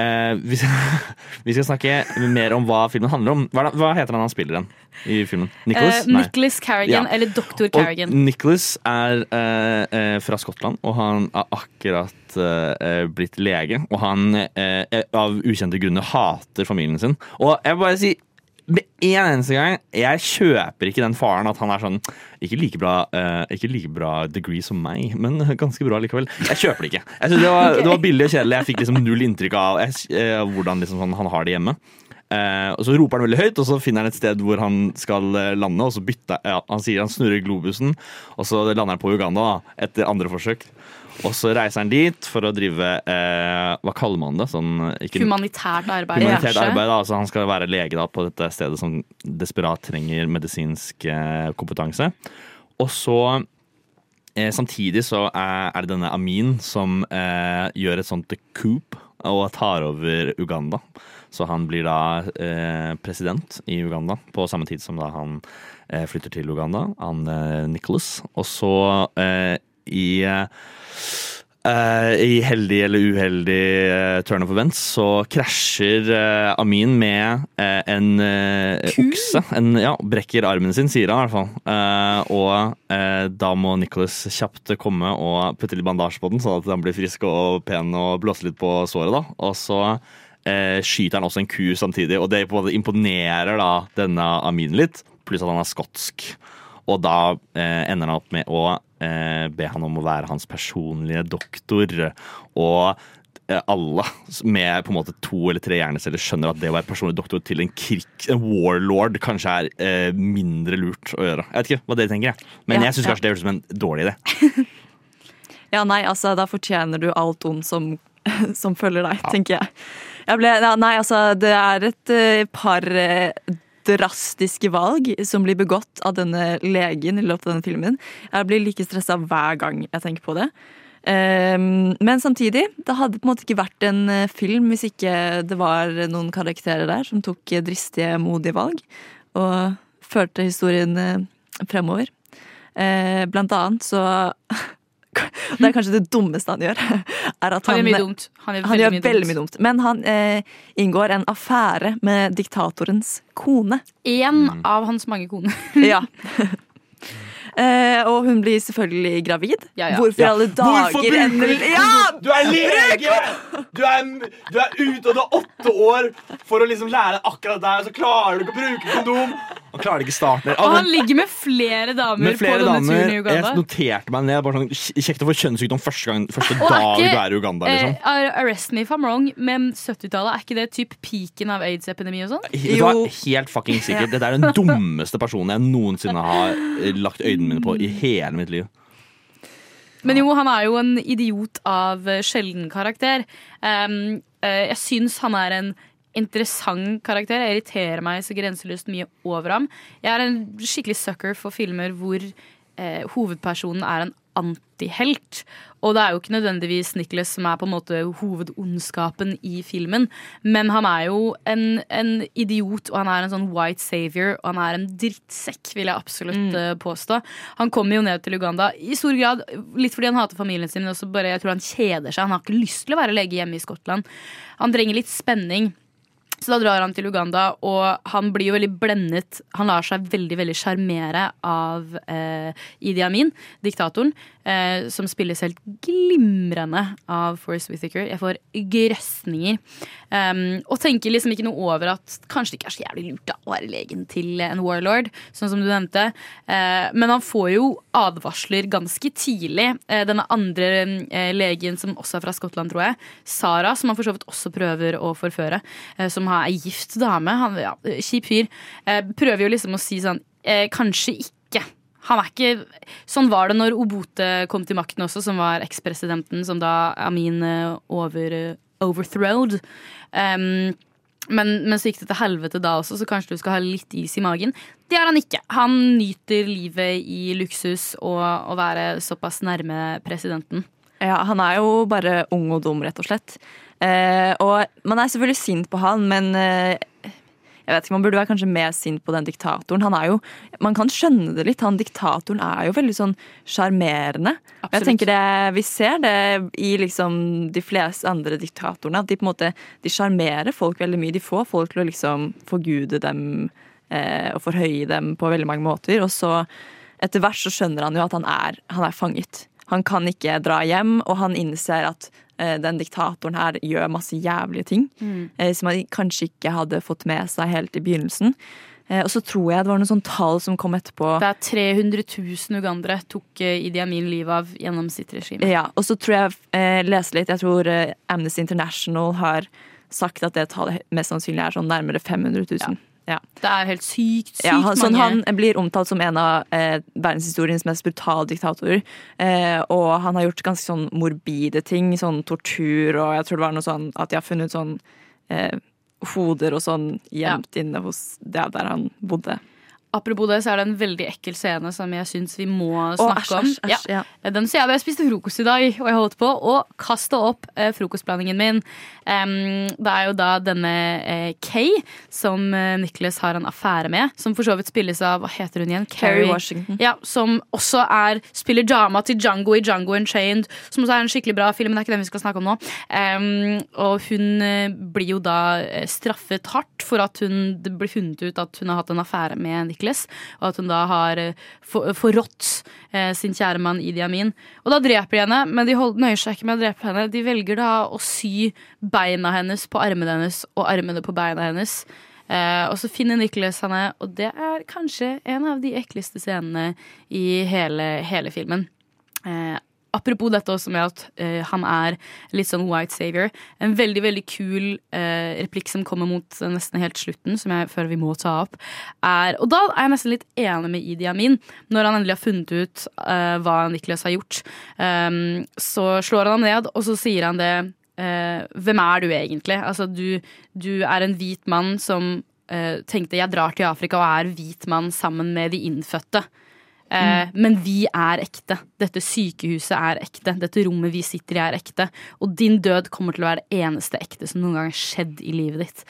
eh, vi, skal, vi skal snakke mer om hva filmen handler om. Hva, hva heter han han spiller den i filmen? Nicholas? Uh, Nicholas Carrigan, Ja. eller Dr. Og Carrigan. Nicholas er uh, eh, fra Skottland, og han er akkurat eh, blitt lege. Og han eh, av ukjente grunner hater familien sin. Og jeg vil bare si med en eneste gang Jeg kjøper ikke den faren at han er sånn Ikke like bra, uh, ikke like bra degree som meg, men ganske bra likevel. Jeg kjøper det ikke. Det, var, det var billig og kjedelig. Jeg fikk liksom null inntrykk av jeg, uh, hvordan liksom, sånn, han har det hjemme. Uh, og Så roper han veldig høyt, og så finner han et sted hvor han skal lande. Og så bytter ja, Han sier han snurrer globusen, og så lander han på Uganda da, etter andre forsøk. Og så reiser han dit for å drive eh, Hva kaller man det? Sånn, ikke, Humanitært arbeid. Humanitært arbeid, da. Altså, han skal være lege da, på dette stedet som desperat trenger medisinsk eh, kompetanse. Og så eh, Samtidig så er, er det denne Amin som eh, gjør et sånt coup og tar over Uganda. Så han blir da eh, president i Uganda på samme tid som da han eh, flytter til Uganda. Han Nicholas. Og så eh, i Eh, I heldig eller uheldig uh, turn of events så krasjer uh, Amin med en okse. En, ja, brekker armen sin, sier han i hvert fall. Og da må Nicholas kjapt komme og putte litt bandasje på den, sånn at den blir frisk og pen og blåse litt på såret. da. Og så skyter han også en ku samtidig, og det imponerer da denne Amin litt. Pluss at han er skotsk. Og da ender han opp med å be han om å være hans personlige doktor. Og eh, alle med på en måte to eller tre hjerneceller skjønner at det å være personlig doktor til en, krik, en warlord kanskje er eh, mindre lurt å gjøre. Jeg vet ikke hva dere tenker, jeg. men Ja, jeg syns ja. kanskje det høres ut som en dårlig idé. Ja, nei, altså, da fortjener du alt ondt som, som følger deg, tenker jeg. jeg ble, ja, nei, altså, det er et eh, par eh, drastiske valg som blir begått av denne legen i løpet av denne filmen. Jeg blir like stressa hver gang jeg tenker på det. Ehm, men samtidig, det hadde på en måte ikke vært en eh, film hvis ikke det var noen karakterer der som tok dristige, modige valg og førte historien eh, fremover. Eh, blant annet så Det er kanskje det dummeste han gjør. Er at Han gjør mye dumt. Han gjør veldig gjør mye veldig dumt. mye dumt. Men han eh, inngår en affære med diktatorens kone. En av hans mange koner. Ja. Eh, og hun blir selvfølgelig gravid. Ja, ja. Hvorfor i Ja. alle dager Hvorfor bruker du Ja! Du er lege! Du er, du er ute og du har åtte år for å liksom lære akkurat der, så klarer du ikke å bruke kondom. Han klarer ikke i starten. Og han ligger med flere damer Med flere på denne damer. turen i Uganda. Jeg noterte meg ned. Bare sånn, Kjekt å få kjønnssykdom første, gang, første dag ikke- du er i Uganda. liksom. Eh, arrest me if I'm wrong, men 70-tallet, er ikke det typ peaken av aids-epidemi og sånn? Helt fucking sikkert. Dette er den dummeste personen jeg noensinne har eh, lagt øynene mine på i hele mitt liv. Men jo, han er jo en idiot av eh, sjelden karakter. Um, uh, jeg syns han er en interessant karakter. Jeg irriterer meg så grenseløst mye over ham. Jeg er en skikkelig sucker for filmer hvor eh, hovedpersonen er en antihelt. Og det er jo ikke nødvendigvis Nicholas som er på en måte hovedondskapen i filmen, men han er jo en, en idiot, og han er en sånn white savior, og han er en drittsekk, vil jeg absolutt mm. påstå. Han kommer jo ned til Uganda i stor grad, litt fordi han hater familien sin, men også bare jeg tror han kjeder seg. Han har ikke lyst til å være lege hjemme i Skottland. Han trenger litt spenning. Så da drar han til Uganda, og han blir jo veldig blendet. Han lar seg veldig veldig sjarmere av eh, Idi Amin, diktatoren, eh, som spilles helt glimrende av Forest Whittaker. Jeg får grøsninger. Um, og tenker liksom ikke noe over at kanskje det ikke er så jævlig lurt å være legen til en warlord, sånn som du nevnte. Eh, men han får jo advarsler ganske tidlig. Eh, denne andre eh, legen, som også er fra Skottland, tror jeg, Sara, som han for så vidt også prøver å forføre, eh, som er gift dame, han, ja, kjip fyr, eh, prøver jo liksom å si sånn Kanskje ikke. Han er ikke Sånn var det når Obote kom til makten også, som var ekspresidenten som da Amin eh, over, eh, overthrowed. Um, men, men så gikk det til helvete da også, så kanskje du skal ha litt is i magen. Det har han ikke. Han nyter livet i luksus og å være såpass nærme presidenten. Ja, han er jo bare ung og dum, rett og slett. Eh, og man er selvfølgelig sint på han, men eh, jeg vet ikke, man burde være kanskje mer sint på den diktatoren. Han er jo, Man kan skjønne det litt. Han diktatoren er jo veldig sånn sjarmerende. Jeg tenker det, Vi ser det i liksom de fleste andre diktatorene. At de på en måte, de sjarmerer folk veldig mye. De får folk til å liksom forgude dem eh, og forhøye dem på veldig mange måter. Og så etter hvert så skjønner han jo at han er, han er fanget. Han kan ikke dra hjem, og han innser at den diktatoren her gjør masse jævlige ting. Mm. eh, Som han kanskje ikke hadde fått med seg helt i begynnelsen. Eh, Og så tror jeg det var noen sånn tall som kom etterpå. Det er 300 000 ugandere tok eh, Idi Amin livet av gjennom sitt regime. Ja, og så tror jeg eh, lese litt, jeg tror eh, Amnesty International har sagt at det tallet mest sannsynlig er sånn nærmere 500 000. Det er helt sykt, sykt Ja, han, sånn, mange han blir omtalt som en av eh, verdenshistoriens mest brutale diktatorer. Eh, og han har gjort ganske sånn morbide ting, sånn tortur, og jeg tror det var noe sånn at de har funnet sånn eh, hoder og sånn gjemt inne hos det der han bodde. Apropos det, så er det en veldig ekkel scene som jeg syns vi må snakke snakke æsj, om. æsj, æsj, ja. Den sier jeg jeg spiste frokost i dag, og jeg holdt på å kaste opp eh, frokostblandingen min. Um, det er jo da denne eh, Kay som eh, Nicholas har en affære med, som for så vidt spilles av Hva heter hun igjen? Carrie. Washington. Ja, Som også er spiller dama til Django i Django Unchained, som også er en skikkelig bra film, men det er ikke den vi skal snakke om nå. Um, og hun eh, blir jo da eh, straffet hardt for at hun det blir funnet ut at hun har hatt en affære med Nicholas, og at hun da har eh, forrådt eh, sin kjære mann Idi Amin. Og da dreper de henne, men de nøyer seg ikke med å drepe henne. De velger da å sy beina hennes på armene hennes og armene på beina hennes. Uh, og så finner Nicholas henne, og det er kanskje en av de ekleste scenene i hele, hele filmen. Eh, apropos dette også med at uh, han er litt sånn white savior. En veldig veldig kul uh, replikk som kommer mot eh, nesten helt slutten, som jeg føler vi må ta opp, er Og da er jeg nesten litt enig med Idi Amin, når han endelig har funnet ut uh, hva Nicholas har gjort. Um, så slår han ham ned, og så sier han det Hvem er du egentlig? Altså, du, du er en hvit mann som tenkte jeg drar til Afrika og er hvit mann sammen med de innfødte. Eh, Men vi er ekte. Dette sykehuset er ekte. Dette rommet vi sitter i, er ekte. Og din død kommer til å være det eneste ekte som noen gang har skjedd i livet ditt.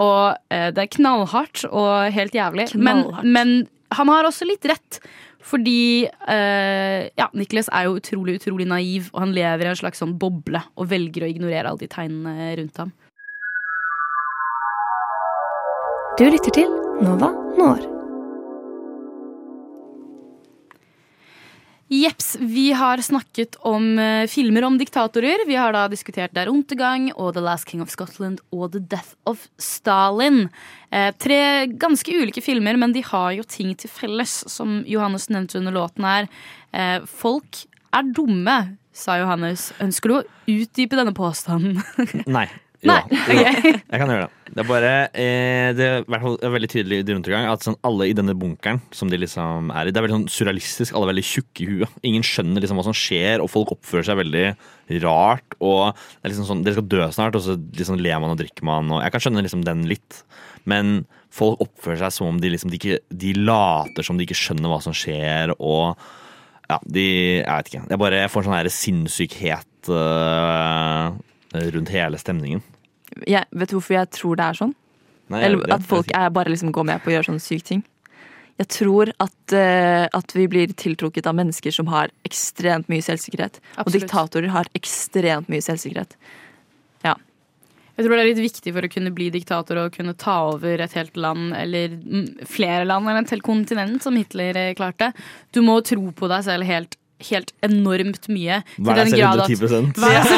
Og eh, det er knallhardt og helt jævlig. Men, men han har også litt rett. Fordi eh, ja, Nicholas er jo utrolig utrolig naiv, og han lever i en slags sånn boble og velger å ignorere alle de tegnene rundt ham. Du lytter til Nova Når. Jeps, vi har snakket om uh, filmer om diktatorer. Vi har da diskutert Der Untergang og The Last King of Scotland og The Death of Stalin. Uh, tre ganske ulike filmer, men de har jo ting til felles, som Johannes nevnte under låten her. Uh, folk er dumme, sa Johannes. Ønsker du å utdype denne påstanden? Nei. Nei, Ja, ok. Jeg kan gjøre det. Det er bare eh, Det er i hvert fall veldig tydelig i Runtergang at sånn, alle i denne bunkeren som de liksom er i, det er veldig sånn surrealistisk. Alle er veldig tjukke i huet. Ingen skjønner liksom hva som skjer, og folk oppfører seg veldig rart. Og det er liksom sånn, Dere skal dø snart, og så liksom ler man og drikker man. Og jeg kan skjønne liksom den litt, men folk oppfører seg som om de liksom de ikke De later som de ikke skjønner hva som skjer, og ja, de Jeg vet ikke. Jeg bare får sånn her sinnssykhet uh, rundt hele stemningen. Jeg, vet du hvorfor jeg tror det er sånn? Nei, Eller det- at folk er bare liksom går med på å gjøre sånne syke ting. Jeg tror at, uh, at vi blir tiltrukket av mennesker som har ekstremt mye selvsikkerhet. Og diktatorer har ekstremt mye selvsikkerhet. Ja. Jeg tror det er litt viktig for å kunne bli diktator og kunne ta over et helt land, eller flere land eller et helt kontinent, som Hitler eh, klarte. Du må tro på deg selv helt, helt enormt mye. Hver den selv at- 110 Hver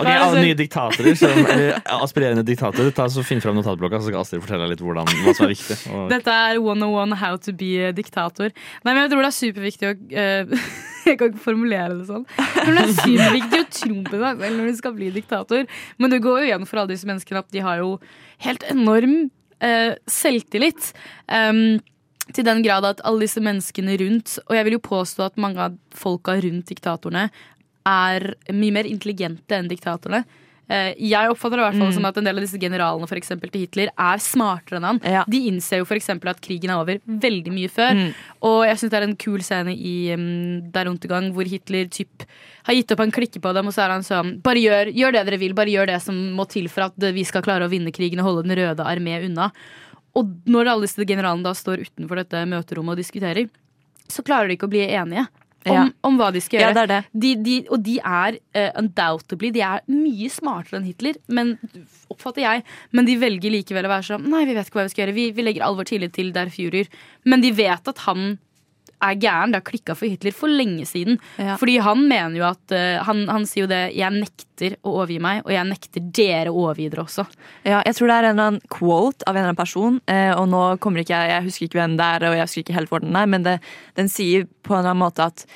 Ok, er Alle nye diktatorer, som, eller aspirerende diktatorer, ta så finn fram notatblokka, så skal Astrid fortelle deg litt hvordan, hva som er viktig. Og, Dette er 101 how to be diktator. Nei, men Jeg tror det er superviktig å uh, Jeg kan ikke formulere det sånn. Tror det er superviktig å tro på deg selv når du skal bli diktator. Men det går jo igjen for alle disse menneskene at de har jo helt enorm uh, selvtillit. Um, til den grad at alle disse menneskene rundt, og jeg vil jo påstå at mange av folka rundt diktatorene er mye mer intelligente enn diktatorene. Eh, Jeg oppfatter det i hvert fall Mm. som at en del av disse generalene for eksempel, til Hitler er smartere enn han. De innser jo eksempel at krigen er over veldig mye før. Mm. Og jeg syns det er en kul scene i um, Der Untergang hvor Hitler typ har gitt opp, han klikker på dem, og så er han sånn Bare gjør, gjør det dere vil, bare gjør det som må til for at vi skal klare å vinne krigen og holde Den røde armé unna. Og når alle disse generalene da står utenfor dette møterommet og diskuterer, så klarer de ikke å bli enige. Om, Ja. om hva de skal gjøre. Ja, det er det. De, de, og de er uh, undoubtedly De er mye smartere enn Hitler, men, oppfatter jeg. Men de velger likevel å være sånn Nei, vi vet ikke hva vi skal gjøre. Vi, vi legger all vår tillit til der Führer. Men de vet at han er gæren. Det har klikka for Hitler for lenge siden. Ja. Fordi han mener jo at uh, han, han sier jo det Jeg nekter å overgi meg, og jeg nekter dere å overgi dere også. Ja, jeg tror det er en eller annen quote av en eller annen person, uh, og nå kommer ikke jeg, jeg husker ikke hvem det er, og jeg husker ikke helt hvor den er, men det, den sier på en eller annen måte at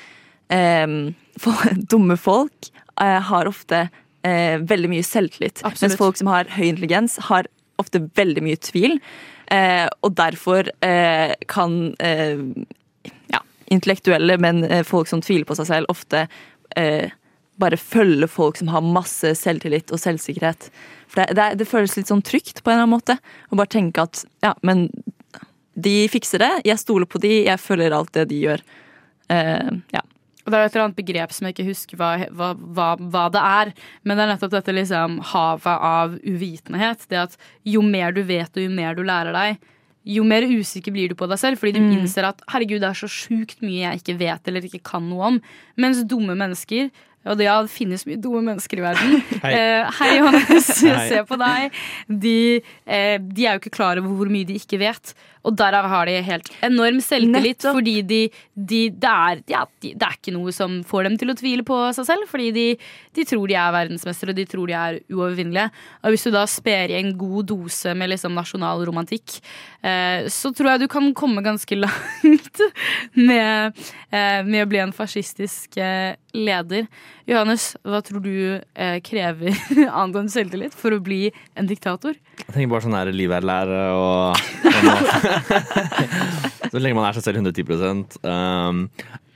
um, for, dumme folk uh, har ofte eh, veldig mye selvtillit, Absolutt. mens folk som har høy intelligens, har ofte veldig mye tvil. Eh, og derfor eh, kan eh, intellektuelle, men eh, folk som tviler på seg selv, ofte eh, bare følger folk som har masse selvtillit og selvsikkerhet. For det, det, det føles litt sånn trygt på en eller annen måte. Å bare tenke at ja, men de fikser det, jeg stoler på de, jeg følger alt det de gjør. Eh, ja. Og det er et eller annet begrep som jeg ikke husker hva, hva, hva, hva det er. Men det er nettopp dette liksom havet av uvitenhet. Det at jo mer du vet og jo mer du lærer deg, jo mer usikker blir du på deg selv. Fordi du Mm. innser at herregud, det er så sjukt mye jeg ikke vet eller ikke kan noe om. Mens dumme mennesker og det, ja, det finnes mye dumme mennesker i verden. Hei. Eh, hei, Johannes. Hei. Se på deg. De, eh, de er jo ikke klar over hvor mye de ikke vet. Og derav har de helt enorm selvtillit. Nettopp. Fordi de, de, det, er, ja, de, det er ikke noe som får dem til å tvile på seg selv. Fordi de, de tror de er verdensmestere, og de tror de er uovervinnelige. Og hvis du da sper i en god dose med liksom nasjonal romantikk, eh, så tror jeg du kan komme ganske langt med, eh, med å bli en fascistisk eh, leder. Johannes, hva tror du eh, krever annet enn selvtillit for å bli en diktator? Jeg tenker bare sånn her liværlære og Så lenge man er seg selv 110 um,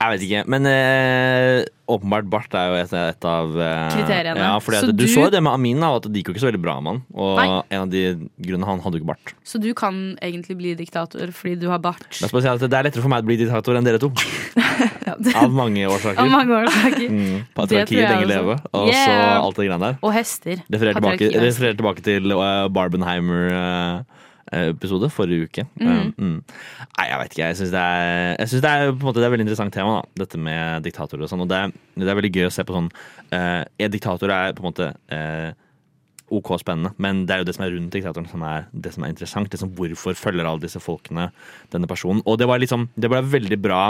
Jeg vet ikke. Men eh, åpenbart bart er jo et, et av eh, Kriteriene. Ja, fordi Så at, du, du- så jo det med Amin, da, at det gikk jo ikke så veldig bra med han. Og Nei. en av de grunnene han hadde jo ikke bart. Så du kan egentlig bli diktator fordi du har bart? Det er spesielt det er lettere for meg å bli diktator enn dere to. Av mange årsaker. Av mange årsaker. Mm, Det patriarki, tror jeg lenge også. leve, og så Yeah. alt det greiene der. Og hester. Refererer tilbake, refererer tilbake til uh, Barbenheimer-episode forrige uke. Mhm. Um, mm. Nei, jeg vet ikke. Jeg syns det, det er på en måte det er et veldig interessant tema, da, dette med diktatorer og sånn. Og det, det er veldig gøy å se på sånn uh, En diktator er på en måte eh, OK spennende, men det er jo det som er rundt diktatoren som er det som er interessant. Liksom, hvorfor følger alle disse folkene denne personen? Og det var liksom Det ble veldig bra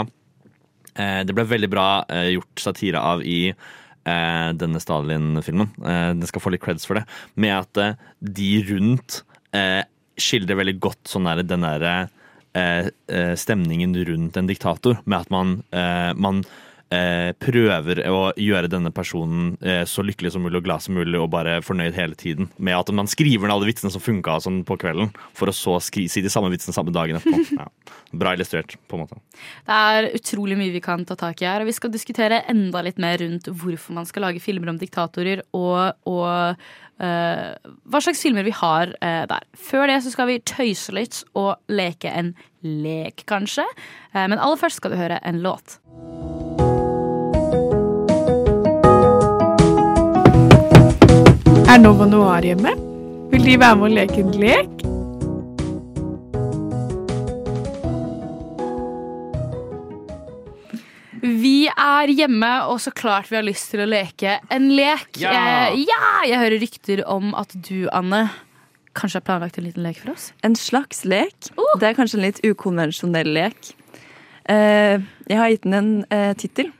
eh, Det ble veldig bra eh, gjort satire av i eh, denne Stalin-filmen. Eh, den skal få litt creds for det. Med at eh, de rundt eh, skildrer veldig godt sånn der, den derre eh, eh, stemningen rundt en diktator. Med at man, eh, man eh, prøver å gjøre denne personen eh, så lykkelig som mulig og glad som mulig og bare fornøyd hele tiden. Med at man skriver ned alle vitsene som funka sånn på kvelden, for å så si de samme vitsene samme dagen etterpå. Ja. Bra illustrert, på en måte. Det er utrolig mye vi kan ta tak i her, og vi skal diskutere enda litt mer rundt hvorfor man skal lage filmer om diktatorer, og, og eh, hva slags filmer vi har uh, der. Før det så skal vi tøyse litt og leke en lek, kanskje. Uh, men aller først skal du høre en låt. Er Nova Noir hjemme? Vil de være med å leke en lek? Vi er hjemme, og så klart vi har lyst til å leke en lek. Ja. Eh, ja! Jeg hører rykter om at du, Anne, kanskje har planlagt en liten lek for oss? En slags lek. Det er kanskje en litt ukonvensjonell lek. Eh, jeg har gitt den en eh, tittel.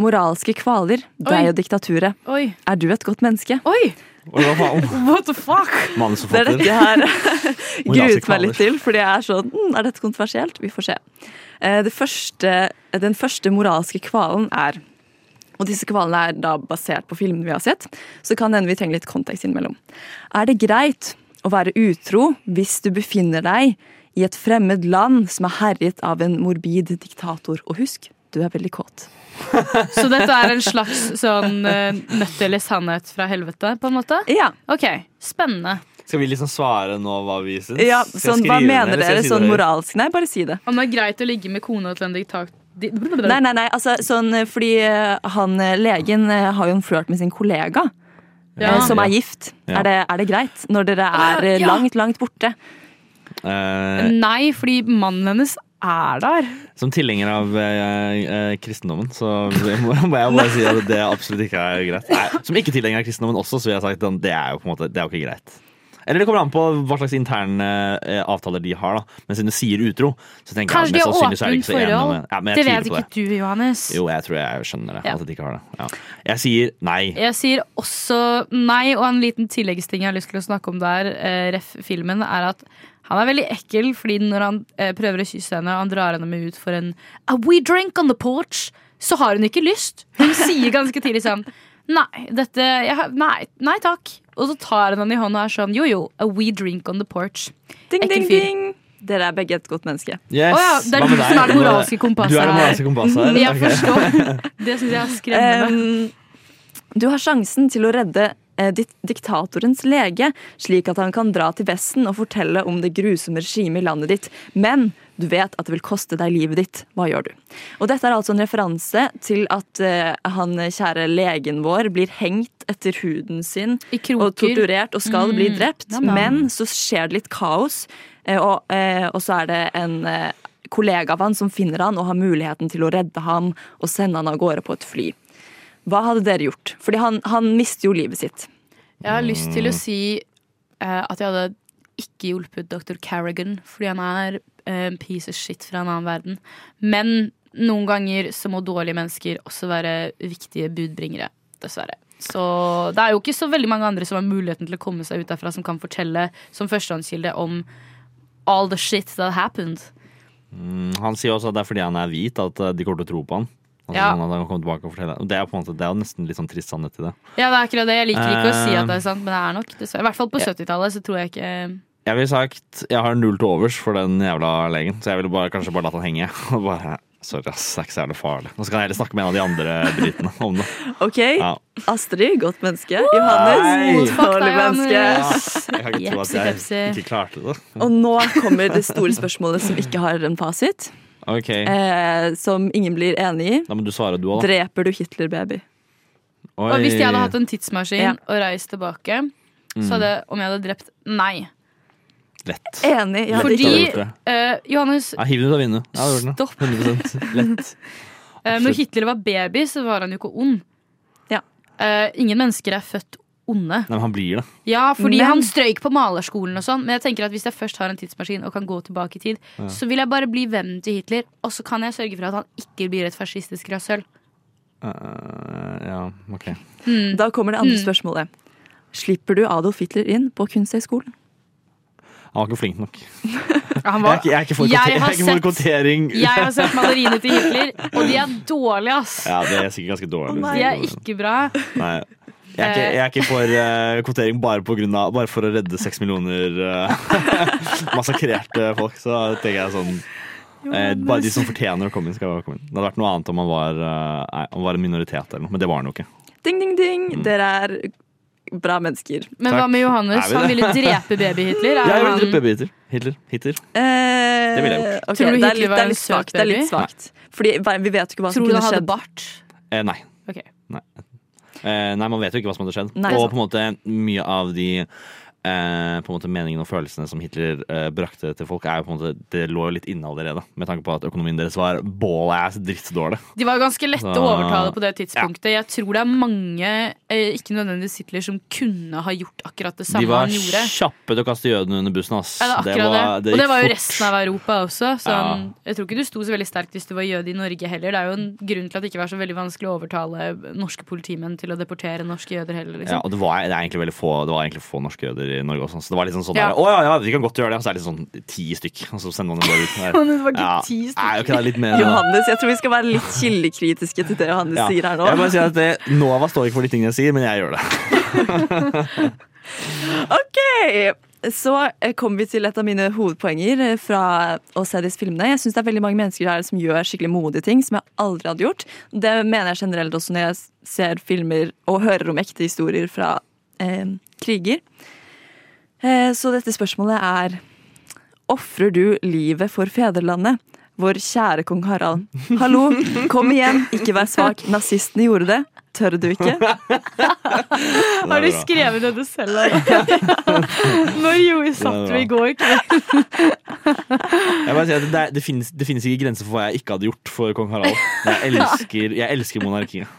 Moralske kvaler, Oi. deg og diktaturet. Oi. Er du et godt menneske? Oi! What the fuck? Det er dette jeg har gruet meg litt til, fordi jeg er sånn mm, Er dette kontroversielt? Vi får se. Eh, Det første, den første moralske kvalen er og disse kvalene er da basert på filmene vi har sett, så kan hende vi trenger litt kontekst innimellom. Er det greit å være utro hvis du befinner deg i et fremmed land som er herjet av en morbid diktator? Og husk, du er veldig kåt. Så dette er en slags sånn uh, nødt eller sannhet fra helvete, på en måte? Ja. Ok, spennende. Skal vi liksom svare nå hva vi syns? Ja, sånn, Hva mener ned, dere si sånn moralsk? Nei, bare si det. Om det er greit å ligge med kona til en diktator Nei, nei, nei, altså sånn eh, fordi eh, han eh, legen eh, har jo en flørt med sin kollega. Ja. eh, Som er gift. Ja. Er, det, er det greit? Når dere er eh, Ja. langt, langt borte. Uh, Nei, fordi mannen hennes er der. som tilhenger av eh, eh, kristendommen, så må, må jeg bare si at det absolutt ikke er greit. Nei, som ikke tilhenger av kristendommen også, så vil jeg sagt at det er jo på en måte Det er jo ikke greit. Eller det kommer an på hva slags interne eh, avtaler de har. da Men siden du sier utro, så tenker Kanskje jeg at mest de åpent så enige forhold? ja, det vet ikke ikke du, Johannes. Jo, jeg tror jeg skjønner det. Ja. At de ikke har det. Ja. Jeg sier nei. Jeg sier også nei, og en liten tilleggsting jeg har lyst til å snakke om der, eh, ref. filmen, er at han er veldig ekkel, fordi når han eh, prøver å kysse henne, og han drar henne med ut for en A we drink on the porch, så har hun ikke lyst. Hun sier ganske tidlig sånn Nei, dette jeg, nei, nei takk. og så tar han han i hånda og er sånn jo jo, a we drink on the porch. Ding, Ekkel ding, fyr. ding. Dere er begge et godt menneske. Yes. Oh, ja, det er du som er det moralske kompasset Du er det her. moralske kompasset her. Jeg forstår. Det syns jeg er skremmende. Um, du har sjansen til å redde diktatorens lege, slik at han kan dra til Vesten og fortelle om det grusomme regimet i landet ditt. Men du vet at det vil koste deg livet ditt. Hva gjør du? Og Dette er altså en referanse til at uh, han kjære legen vår blir hengt etter huden sin og torturert og skal bli Mm. drept. Nam-nam. Men så skjer det litt kaos, eh, og, uh, og så er det en uh, kollega av han som finner han og har muligheten til å redde ham og sende han av gårde på et fly. Hva hadde dere gjort? Fordi han, han mister jo livet sitt. Jeg har lyst til å si eh, at jeg hadde ikke hjulpet dr. Carrigan, fordi han er eh, en piece of shit fra en annen verden. Men noen ganger så må dårlige mennesker også være viktige budbringere, dessverre. Så det er jo ikke så veldig mange andre som har muligheten til å komme seg ut derfra, som kan fortelle som førstehåndskilde om all the shit that happened. Mm, han sier også at det er fordi han er hvit at eh, de kommer til å tro på han. Altså, Ja. sånn han tilbake og fortelle. Det er, på en måte, det er jo nesten litt sånn trist sannhet i det. Ja, det er akkurat det. Jeg liker ikke å si Eh, at det er sant, men det er nok dessverre. I hvert fall på 70-tallet så tror jeg ikke Jeg ville sagt jeg har null til overs for den jævla legen, så jeg ville bare, kanskje bare latt han henge. Og bare, Sorry, ass, det er ikke så jævlig farlig. Nå skal jeg heller snakke med en av de andre britene om det. Ok, Ja. Astrid, godt menneske. Johannes, Nei. dårlig menneske. Ja, Jeg kan ikke tro at jeg ikke klarte det. Og nå kommer det store spørsmålet som ikke har en fasit. Ok, Eh, som ingen blir enig i. Da må du svare du òg, da. Dreper du Hitler-baby? Og hvis jeg hadde hatt en tidsmaskin Ja. og reist tilbake, Mm. så hadde om jeg hadde drept Nei. Lett. Enig. Ja, Fordi eh, Johannes, Ja, hiv den ut av vinduet. Ja, det gjorde den. Stopp. 100 Lett. eh, når Hitler var baby, så var han jo ikke ond. Eh, ingen mennesker er født onde. Nei, men han blir det. Ja, fordi Men- han strøyk på malerskolen og sånn. Men jeg tenker at hvis jeg først har en tidsmaskin og kan gå tilbake i tid, Ja. så vil jeg bare bli vennen til Hitler, og så kan jeg sørge for at han ikke blir et fascistisk rasshøl. Uh, ja, ok. Mm. Da kommer det andre Mm. spørsmålet. Slipper du Adolf Hitler inn på Kunsthøgskolen? Han var ikke flink nok. Han Jeg er ikke, jeg er ikke for, Jeg jeg har er ikke for kvotering. Jeg har sett maleriene til Hitler, og de er dårlige, ass. Ja, det er sikkert ganske dårlig. De er ikke bra. Nei. Jeg er, ikke, jeg er ikke for uh, kvotering bare, på grunn av, bare for å redde seks millioner uh, massakrerte folk. Så tenker jeg sånn eh, Bare de som fortjener å komme inn, skal komme inn. Det hadde vært noe annet om man var, uh, nei, om man var en minoritet eller noe, men det var han jo ikke. Ding, ding, ding. Mm. Dere er bra mennesker. Men Takk. hva med Johannes? Vi Han ville drepe baby-Hitler. Er Ja, jeg ville drepe baby Hitler. Hitler. Hitler. Eh, Det ville jeg gjort. Okay, Tror du det er litt, var det en er litt svakt. Det er litt svakt. Fordi vi vet jo ikke hva som kunne skjedd. Tror du han hadde bart? Eh, nei. Okay. Nei. Eh, nei, man vet jo ikke hva som hadde skjedd. Nei, og på en måte mye av de eh, på en måte meningen og følelsene som Hitler eh, brakte til folk, er jo på en måte, det lå jo litt inne allerede. Med tanke på at økonomien deres var ball-ass drittdårlig. De var ganske lette å overtale på det tidspunktet. Jeg tror det er mange, eh, ikke nødvendigvis Hitler, som kunne ha gjort akkurat det De samme var han gjorde. kjappe til å kaste jødene under bussen. Ass. Ja, det det var, det. Og det var jo fort. resten av Europa også. Så Ja. Jeg tror ikke du sto så veldig sterkt hvis du var jøde i Norge heller. Det er jo en grunn til at det ikke var så veldig vanskelig å overtale norske politimenn til å deportere norske jøder heller. Ja, Liksom. og det var, det egentlig veldig få Det var egentlig få norske jøder i Norge også. Så det var liksom sånn Ja. der, Å ja, ja, vi kan godt gjøre det. Og så er det sånn ti stykk, og så sender man dem bare ut. Det var ikke Ja. ti stykk. Nei, okay, det er litt mer Johannes, jeg tror vi skal være litt kildekritiske til det Johannes Ja. sier her nå. Jeg bare sier at det, Nova står ikke for de tingene jeg sier, men jeg gjør det. Ok, så eh, kommer vi til et av mine hovedpoenger eh, fra å se disse filmene. Jeg syns det er veldig mange mennesker her som gjør skikkelig modige ting som jeg aldri hadde gjort. Det mener jeg generelt også når jeg ser filmer og hører om ekte historier fra eh, kriger. Eh, så dette spørsmålet er Ofrer du livet for fedrelandet? Vår kjære kong Harald. Hallo, kom igjen, ikke vær svak. Nazistene gjorde det. Tør du ikke? Har du skrevet dette selv? eller? Når gjorde satt du i går kveld? Jeg bare sier at det, er- det, finnes, det finnes ikke grenser for hva jeg ikke hadde gjort for kong Harald. Jeg elsker, jeg elsker monarkiet.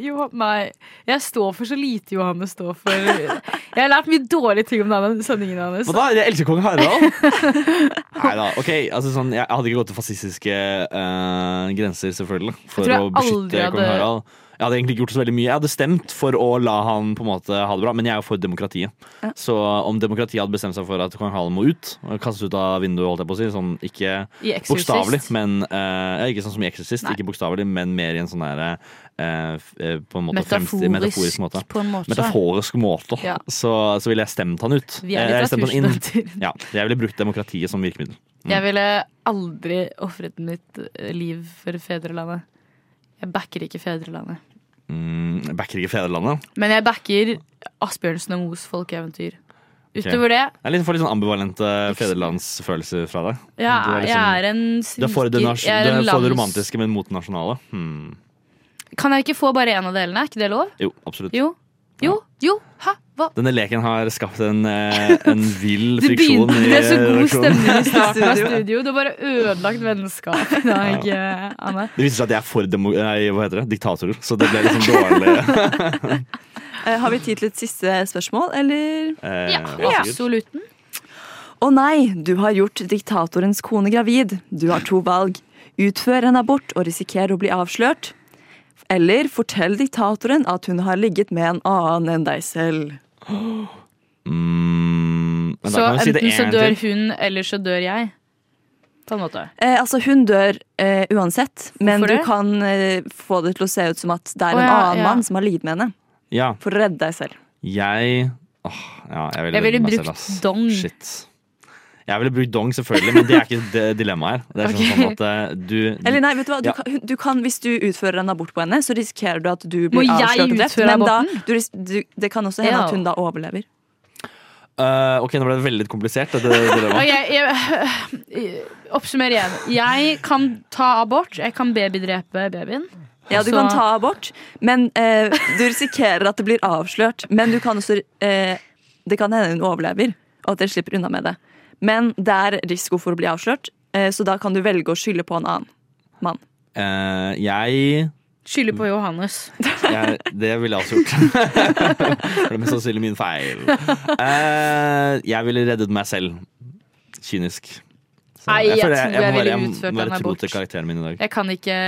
Jo, nei. Jeg står for så lite Johannes står for. Jeg har lært mye dårlige ting om denne sendingen hans. Hva da? Jeg elsker kong Harald! Nei da. Ok, altså sånn, jeg hadde ikke gått til fascistiske uh, grenser, selvfølgelig, for å beskytte kong Harald. Jeg hadde egentlig ikke gjort så veldig mye. Jeg hadde stemt for å la han på en måte ha det bra, men jeg er jo for demokratiet. Ja. Så om demokratiet hadde bestemt seg for at kong Harald må ut, kastes ut av vinduet, holdt jeg på å si, sånn ikke bokstavelig, men uh, Ikke sånn som i Exorcist, Nei. ikke bokstavelig, men mer i en sånn derre eh, eh, på en måte Metaforisk, fremsti- metaforisk måte. på en måte. Metaforisk måte. Ja. Så, så ville jeg stemt han ut. Vi er litteraturstudenter. Ja, jeg ville brukt demokratiet som virkemiddel. Jeg ville aldri ofret mitt liv for fedrelandet. Jeg backer ikke fedrelandet. Mm, jeg backer ikke fedrelandet. Men jeg backer Asbjørnsen og Moes folkeeventyr. Utover det Jeg er litt sånn ambivalente fedrelandsfølelser fra deg. Ja, er jeg er en Du er for det, sviker. nas- er du er for det romantiske, men mot det nasjonale. Hmm. Kan jeg ikke få bare én av delene? Er ikke det lov? Jo, absolutt. Jo. Jo. Jo. Hæ? Hva? Denne leken har skapt en, eh, en vill friksjon begynte i med så god stemning i starten av studio. Du har bare ødelagt vennskap i dag, ja. Anne. Det viser seg at jeg er for demo nei, hva heter det? diktatorer, så det ble liksom dårlig. Eh, Har vi tid til et siste spørsmål, eller? Eh, Ja, Absolutt. absolutten. Å nei, du har gjort diktatorens kone gravid. Du har to valg. Utfør en abort og risikere å bli avslørt. Eller fortell diktatoren at hun har ligget med en annen enn deg selv. Mm, Så si enten så dør hun, eller så dør jeg. På en måte. Eh, altså, hun dør eh, uansett, men Hvorfor du det? kan eh, få det til å se ut som at det er oh, en ja, annen ja. mann som har ligget med henne. Ja, For å redde deg selv. jeg åh, ja, jeg ville, Jeg ville brukt dong. Shit. Jeg ville brukt dong, selvfølgelig, men det er ikke det dilemmaet her. Det er okay. Sånn at du Eller nei, vet du hva? Du, Ja. kan, du kan, hvis du utfører en abort på henne, så risikerer du at du Må blir jeg avslørt og drept. Men da, du, du, det kan også hende Ja. at hun da overlever. Uh, Ok, nå ble det veldig komplisert, dette dilemmaet. Okay, jeg, Oppsummer igjen. Jeg kan ta abort. Jeg kan babydrepe babyen. Ja, du kan ta abort, men uh, du risikerer at det blir avslørt. Men du kan også uh, Det kan hende hun overlever, og at dere slipper unna med det. Men det er risiko for å bli avslørt, eh, så da kan du velge å skylde på en annen mann. Uh, jeg, Skylder på Johannes. jeg Det ville jeg også gjort. For det er mest sannsynlig min feil. Uh, jeg ville reddet meg selv. Kynisk. Så Nei, jeg jeg, tror jeg jeg, ville jeg må utført den være tro abort. til karakteren min i dag. Jeg kan ikke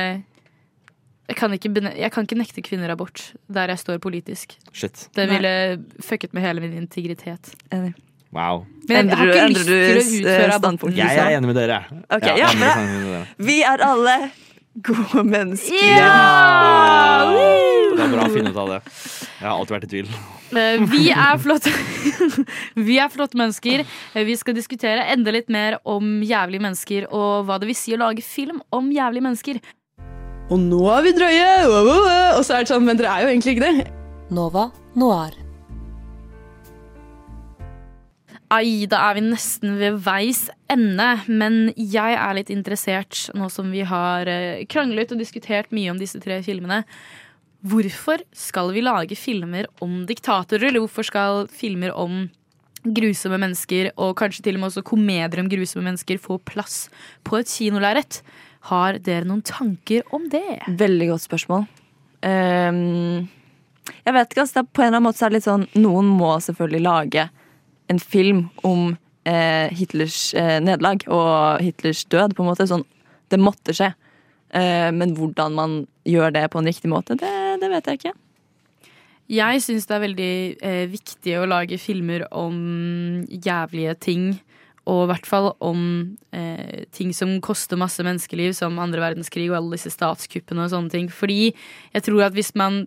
jeg kan, ikke jeg kan ikke nekte kvinner abort der jeg står politisk. Shit. Det ville fucket med hele min integritet. Wow. Men jeg har Endrer du- ikke lyst du, til å utføre standpunkt? Jeg er enig med dere. Okay, Ja, ja, med dere. Vi er alle gode mennesker. Ja! Det er bra å finne ut av det. Jeg har alltid vært i tvil. Eh, Vi er flotte Vi er flotte mennesker. Eh, Vi skal diskutere enda litt mer om jævlige mennesker og hva det vil si å lage film om jævlige mennesker. Og nå er vi drøye! Og så er det sånn, men dere er jo egentlig ikke det. Nova Noir. Ai, da er vi nesten ved veis ende. Men jeg er litt interessert, nå som vi har eh, kranglet og diskutert mye om disse tre filmene. Hvorfor skal vi lage filmer om diktatorer, eller hvorfor skal filmer om grusomme mennesker, og kanskje til og med også komedier om grusomme mennesker, få plass på et kinolerret? Har dere noen tanker om det? Veldig godt spørsmål. Um, jeg vet ikke, altså, på en eller annen måte så er det litt sånn Noen må selvfølgelig lage en film om eh, Hitlers eh, nederlag og Hitlers død, på en måte. Sånn, det måtte skje. Eh, men hvordan man gjør det på en riktig måte, det, det vet jeg ikke. Jeg syns det er veldig eh, viktig å lage filmer om jævlige ting. Og i hvert fall om eh, ting som koster masse menneskeliv, som andre verdenskrig og alle disse statskuppene og sånne ting. Fordi jeg tror at hvis man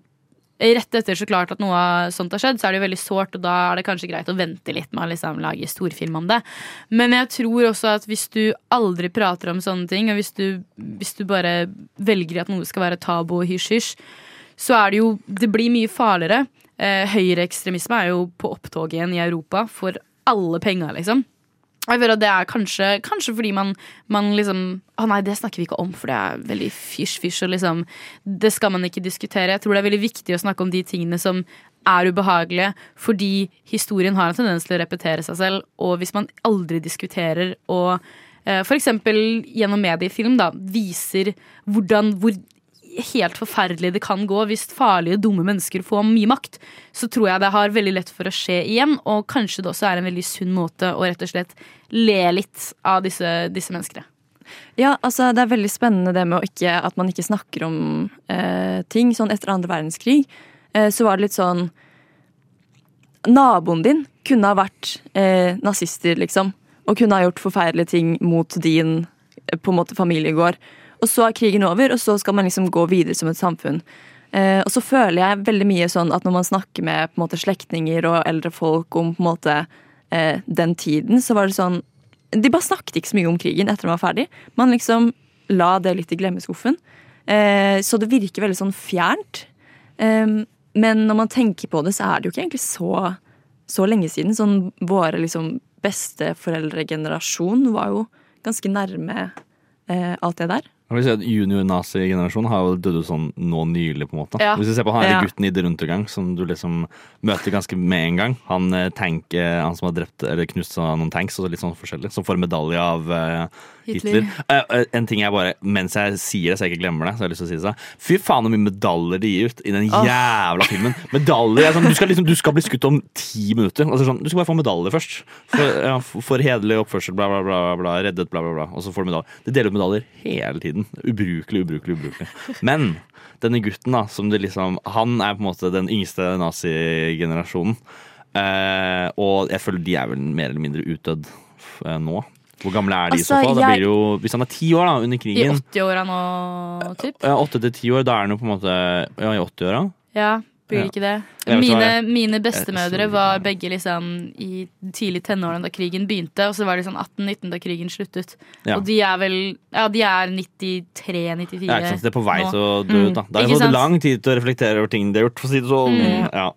Rett etter så klart at noe sånt har skjedd, så er det jo veldig sårt, og da er det kanskje greit å vente litt med å liksom lage storfilm om det. Men jeg tror også at hvis du aldri prater om sånne ting, og hvis du, hvis du bare velger at noe skal være tabu og hysj-hysj, så er det jo Det blir mye farligere. Eh, Høyreekstremisme er jo på opptog igjen i Europa for alle penga, liksom. Jeg føler at Det er kanskje, kanskje fordi man, man liksom Å nei, det snakker vi ikke om, for det er veldig fysj-fysj. og liksom, Det skal man ikke diskutere. Jeg tror det er veldig viktig å snakke om de tingene som er ubehagelige, fordi historien har en tendens til å repetere seg selv. Og hvis man aldri diskuterer og eh, f.eks. gjennom mediefilm da, viser hvordan, hvor helt forferdelig det kan gå hvis farlige, dumme mennesker får mye makt, så tror jeg det har veldig lett for å skje igjen. Og kanskje det også er en veldig sunn måte å rett og slett le litt av disse, disse menneskene. Ja, altså det er veldig spennende det med ikke, at man ikke snakker om eh, ting. Sånn etter andre verdenskrig eh, så var det litt sånn Naboen din kunne ha vært eh, nazister, liksom. Og kunne ha gjort forferdelige ting mot din eh, på en måte familiegård. Og så er krigen over, og så skal man liksom gå videre som et samfunn. Eh, og så føler jeg veldig mye sånn at når man snakker med på en måte slektninger og eldre folk om på en måte eh, den tiden, så var det sånn De bare snakket ikke så mye om krigen etter den var ferdig. Man liksom la det litt i glemmeskuffen. Eh, så det virker veldig sånn fjernt. Eh, men når man tenker på det, så er det jo ikke egentlig så, så lenge siden. Sånn våre liksom besteforeldregenerasjon var jo ganske nærme eh, alt det der. Jeg vil si at Junior-nazi-generasjonen har jo dødd ut sånn nå nylig. på en måte Ja. Hvis du ser på han Ja. gutten i The gang, som du liksom møter ganske med en gang. Han, eh, tank, han som har drept eller knust noen tanks og litt sånn forskjellig. Som får medalje av eh, Hitler. Hitler. Eh, eh, en ting jeg bare, Mens jeg sier det, så jeg ikke glemmer det, så har jeg lyst til å si det. Fy faen så mye medaljer de gir ut i den jævla filmen. Medaljer er sånn, du, skal liksom, du skal bli skutt om ti minutter. Altså sånn, du skal bare få medaljer først. For, ja, for hederlig oppførsel, bla, bla, bla, bla, reddet, bla, bla, bla. Og så får du medaljer. De deler ut medaljer hele tiden. Ubrukelig, ubrukelig, ubrukelig. Men denne gutten, da, som det liksom Han er på en måte den yngste nazigenerasjonen. Eh, og jeg føler de er vel mer eller mindre utdødd eh, nå. Hvor gamle er de i så Altså, fall? Jeg- blir jo, hvis han er ti år da, under I 80-åra nå, typ. ja, Åtte til ti år, da er han jo på en måte Ja, i 80-åra. Ja, blir Ja. ikke det? Mine, mine bestemødre var begge liksom i tidlig tenårene da krigen begynte, og så var de sånn 18-19 da krigen sluttet. Ja. Og de er vel Ja, de er 93-94 Ja, ikke sant? Det er på vei til å dø ut. Da Da har de fått lang tid til å reflektere over ting de har gjort. For å si det sånn. Mm. Ja.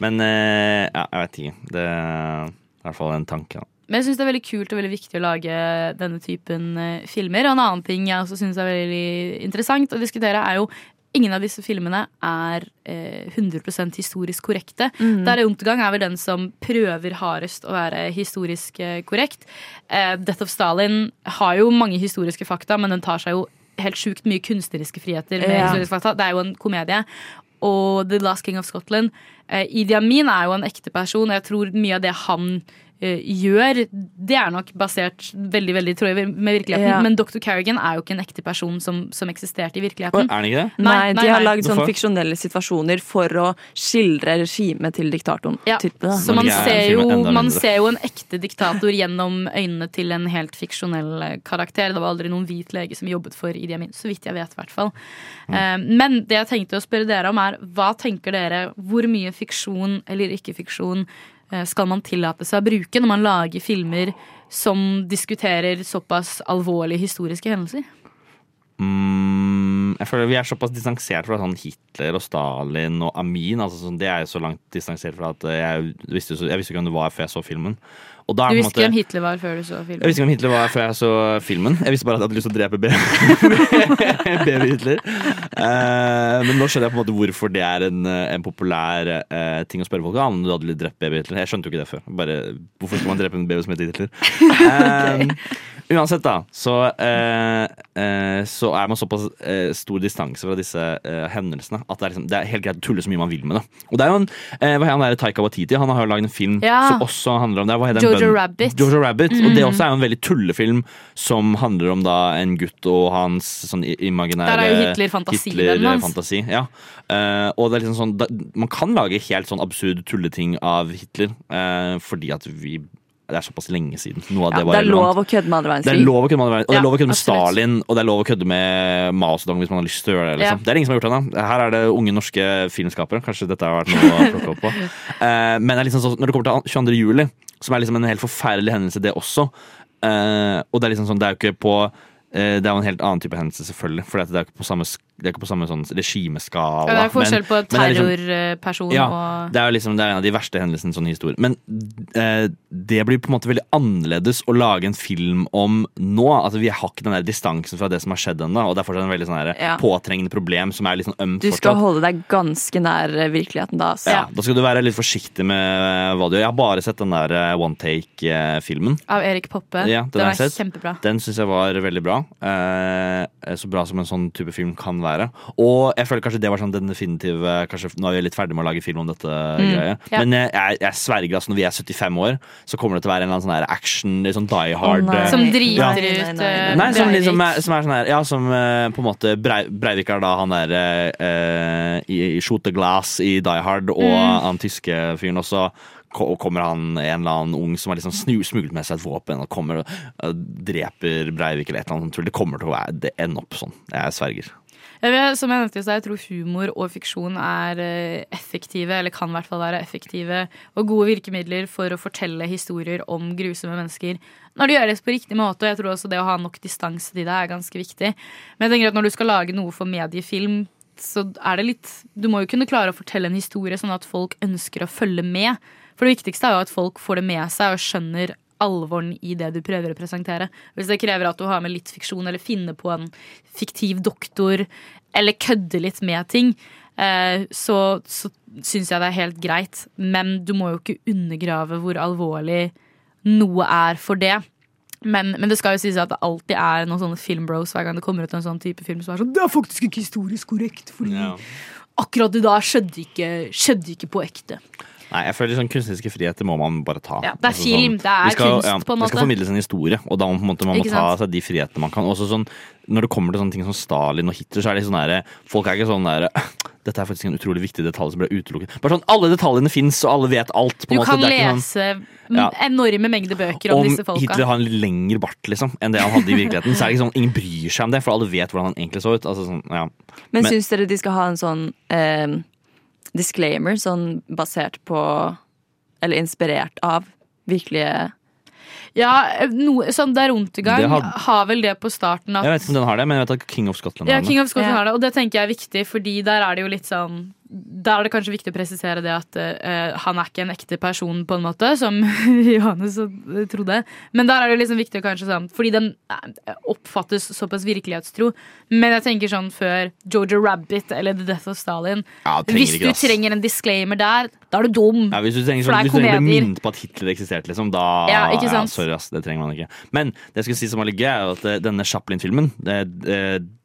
Men eh, ja, jeg vet ikke. Det er i hvert fall en tanke. Da. Men jeg syns det er veldig kult og veldig viktig å lage denne typen eh, filmer. Og en annen ting jeg også syns er veldig interessant å diskutere, er jo Ingen av disse filmene er eh, 100% historisk korrekte. Mm. Der Untergang er vel den som prøver hardest å være historisk eh, korrekt. Eh, Death of Stalin har jo mange historiske fakta, men den tar seg jo helt sjukt mye kunstneriske friheter med Ja. historiske fakta. Det er jo en komedie. Og The Last King of Scotland eh, Idi Amin er jo en ekte person, og jeg tror mye av det han gjør, det er nok basert veldig veldig tror jeg, med virkeligheten. Ja. Men Dr. Carrigan er jo ikke en ekte person som, som eksisterte i virkeligheten. Er han ikke det? Nei, de har lagd sånne fiksjonelle situasjoner for å skildre regimet til diktatoren. Ja, type. Så man er ser, jo, man ser jo en ekte diktator gjennom øynene til en helt fiksjonell eh, karakter. Det var aldri noen hvit lege som jobbet for Idi Amin, så vidt jeg vet. i hvert fall. Eh, Men det jeg tenkte å spørre dere om, er hva tenker dere? Hvor mye fiksjon eller ikke-fiksjon eh, skal man tillate seg å bruke når man lager filmer som diskuterer såpass alvorlige historiske hendelser? Mm, jeg føler Vi er såpass distansert fra sånn Hitler og Stalin og Amin. Altså, sånn, det er jo så langt distansert fra at jeg visste, jeg visste ikke hvem det var før jeg så filmen. Og da er Du visste ikke måte- hvem Hitler var før du så filmen? Jeg visste ikke hvem Hitler var før jeg så filmen. Jeg visste bare at jeg hadde lyst til å drepe baby, Hitler. Uh, men nå skjønner jeg på en måte hvorfor det er en, eh, en populær uh, ting å spørre folk om. Du hadde drept baby Hitler. Jeg skjønte jo ikke det før. Bare, hvorfor skal man drepe en baby som heter Hitler? Eh, Uansett, da, så, uh, så er man såpass stor distanse fra disse hendelsene at det er, liksom, det er helt greit å tulle så mye man vil med det. Og det er jo en, hva heter han der Taika Watiti, Han har jo lagd en film Ja. som også handler om det. Hva heter den? Jojo Rabbit. Jojo Rabbit. Og det Mhm. også er jo en veldig tullefilm som handler om da en gutt og hans sånn imaginære Der er jo Hitler-fantasi. Hitler-fantasi, Ja. Uh, og det er liksom sånn da, Man kan lage helt sånn absurd tulleting av Hitler uh, fordi at vi det er såpass lenge siden. Noe av Ja, det var det er relevant. lov å kødde med andre Det er lov å kødde med, og det er lov å kødde med. Stalin og det er lov å kødde med Mao Zedong hvis man har lyst til å gjøre det. Liksom. Ja. Det er ingen som har gjort det ennå. Her er det unge norske filmskapere. Kanskje dette har vært noe å plukke opp på. Eh, men det liksom så, når det kommer til 22. juli, som er liksom en helt forferdelig hendelse, det også eh, Og det er liksom sånn, det er jo ikke på eh, det er jo en helt annen type hendelse, selvfølgelig. For det er jo ikke på samme, det er ikke på samme sånn regimeskala. Ja, det er forskjell men- på liksom- terrorperson ja, og det er liksom det er en av de verste hendelsene i sånn historie. Men eh, det blir på en måte veldig annerledes å lage en film om nå. Altså Vi har ikke den der distansen fra det som har skjedd ennå. Og det er fortsatt en veldig sånn Ja. påtrengende problem som er litt sånn ømt Du skal fortsatt. holde deg ganske nær eh, virkeligheten da. Så. Ja, da skal du være litt forsiktig med eh, hva du gjør. Jeg har bare sett den der eh, one take-filmen. av Erik Poppe. Ja, den har var jeg kjempebra. Den syns jeg var veldig bra. Eh, så bra som en sånn type film kan være. Være. Og jeg føler kanskje det var sånn den definitive kanskje, Nå er vi litt ferdig med å lage film om dette, greia. ja. men jeg, jeg, jeg sverger altså når vi er 75 år, så kommer det til å være en eller annen sånn action, litt sånn die hard oh, Som Som ja. ut nei, Nei, som, Breivik. liksom er, som er sånn her Ja, som eh, på en måte Brei, Breivik er da han der eh, i, i Shoot the Glass i Die Hard, og Mm. han tyske fyren også. ko- kommer han en eller annen ung som har liksom smuglet med seg et våpen og kommer og eh, dreper Breivik eller et eller annet. Det kommer til å være, det ender opp sånn. Jeg sverger. Som jeg nevnte i stad, jeg tror humor og fiksjon er eh, effektive, eller kan i hvert fall være effektive, og gode virkemidler for å fortelle historier om grusomme mennesker. Når det gjøres på riktig måte, og jeg tror også det å ha nok distanse til det er ganske viktig. Men jeg tenker at når du skal lage noe for mediefilm, så er det litt Du må jo kunne klare å fortelle en historie sånn at folk ønsker å følge med. For det viktigste er jo at folk får det med seg og skjønner alvoren i det du prøver å presentere. Hvis det krever at du har med litt fiksjon, eller finner på en fiktiv doktor, eller kødder litt med ting, eh, så, så syns jeg det er helt greit. Men du må jo ikke undergrave hvor alvorlig noe er for det. Men, men det skal jo sies at det alltid er noen sånne filmbros hver gang det kommer ut en sånn type film som er sånn Det er faktisk ikke historisk korrekt, fordi akkurat det der skjedde ikke, skjedde ikke på ekte. Nei, jeg føler sånn Kunstneriske friheter må man bare ta. Ja, det er film, det er skal, kunst, på en måte. Det skal formidles en historie, og da må måte, man må ta seg de frihetene man kan. Også sånn, når det kommer til sånne ting som Stalin og Hitler, så er det sånn der, folk er ikke sånn der Dette er faktisk en utrolig viktig detalj som ble utelukket. Bare sånn, Alle detaljene fins, og alle vet alt. på Du måte. kan Det er ikke lese sånn, Ja. enorme mengder bøker om, om disse folka. Hitler har en litt lengre bart liksom, enn det han hadde i virkeligheten, så er det ikke sånn, ingen bryr seg om det, for alle vet hvordan han egentlig så ut. Altså, sånn, ja. Men, syns dere de skal ha en sånn eh, disclaimer, sånn basert på Eller inspirert av virkelige Ja, noe, sånn Der Untergang Det har vel det på starten at Jeg vet ikke om den har det, men jeg vet at King of Scotland Ja, har. King of Scotland Ja. har det, og det tenker jeg er viktig, fordi der er det jo litt sånn Der er det kanskje viktig å presisere det at uh, han er ikke en ekte person, på en måte, som Johannes eh, trodde. Men der er det liksom viktig å kanskje sånn Fordi den eh, oppfattes såpass virkelighetstro. Men jeg tenker sånn før Georgia Rabbit eller The Death of Stalin Ja, Hvis du trenger en disclaimer der, da er du dum. Ja, hvis du trenger, For sånn, hvis du trenger å bli minnet på at Hitler eksisterte, liksom, da Ja, ikke sant? sorry, ass, det trenger man ikke. Men det jeg skulle si som var litt gøy, er at denne Chaplin-filmen,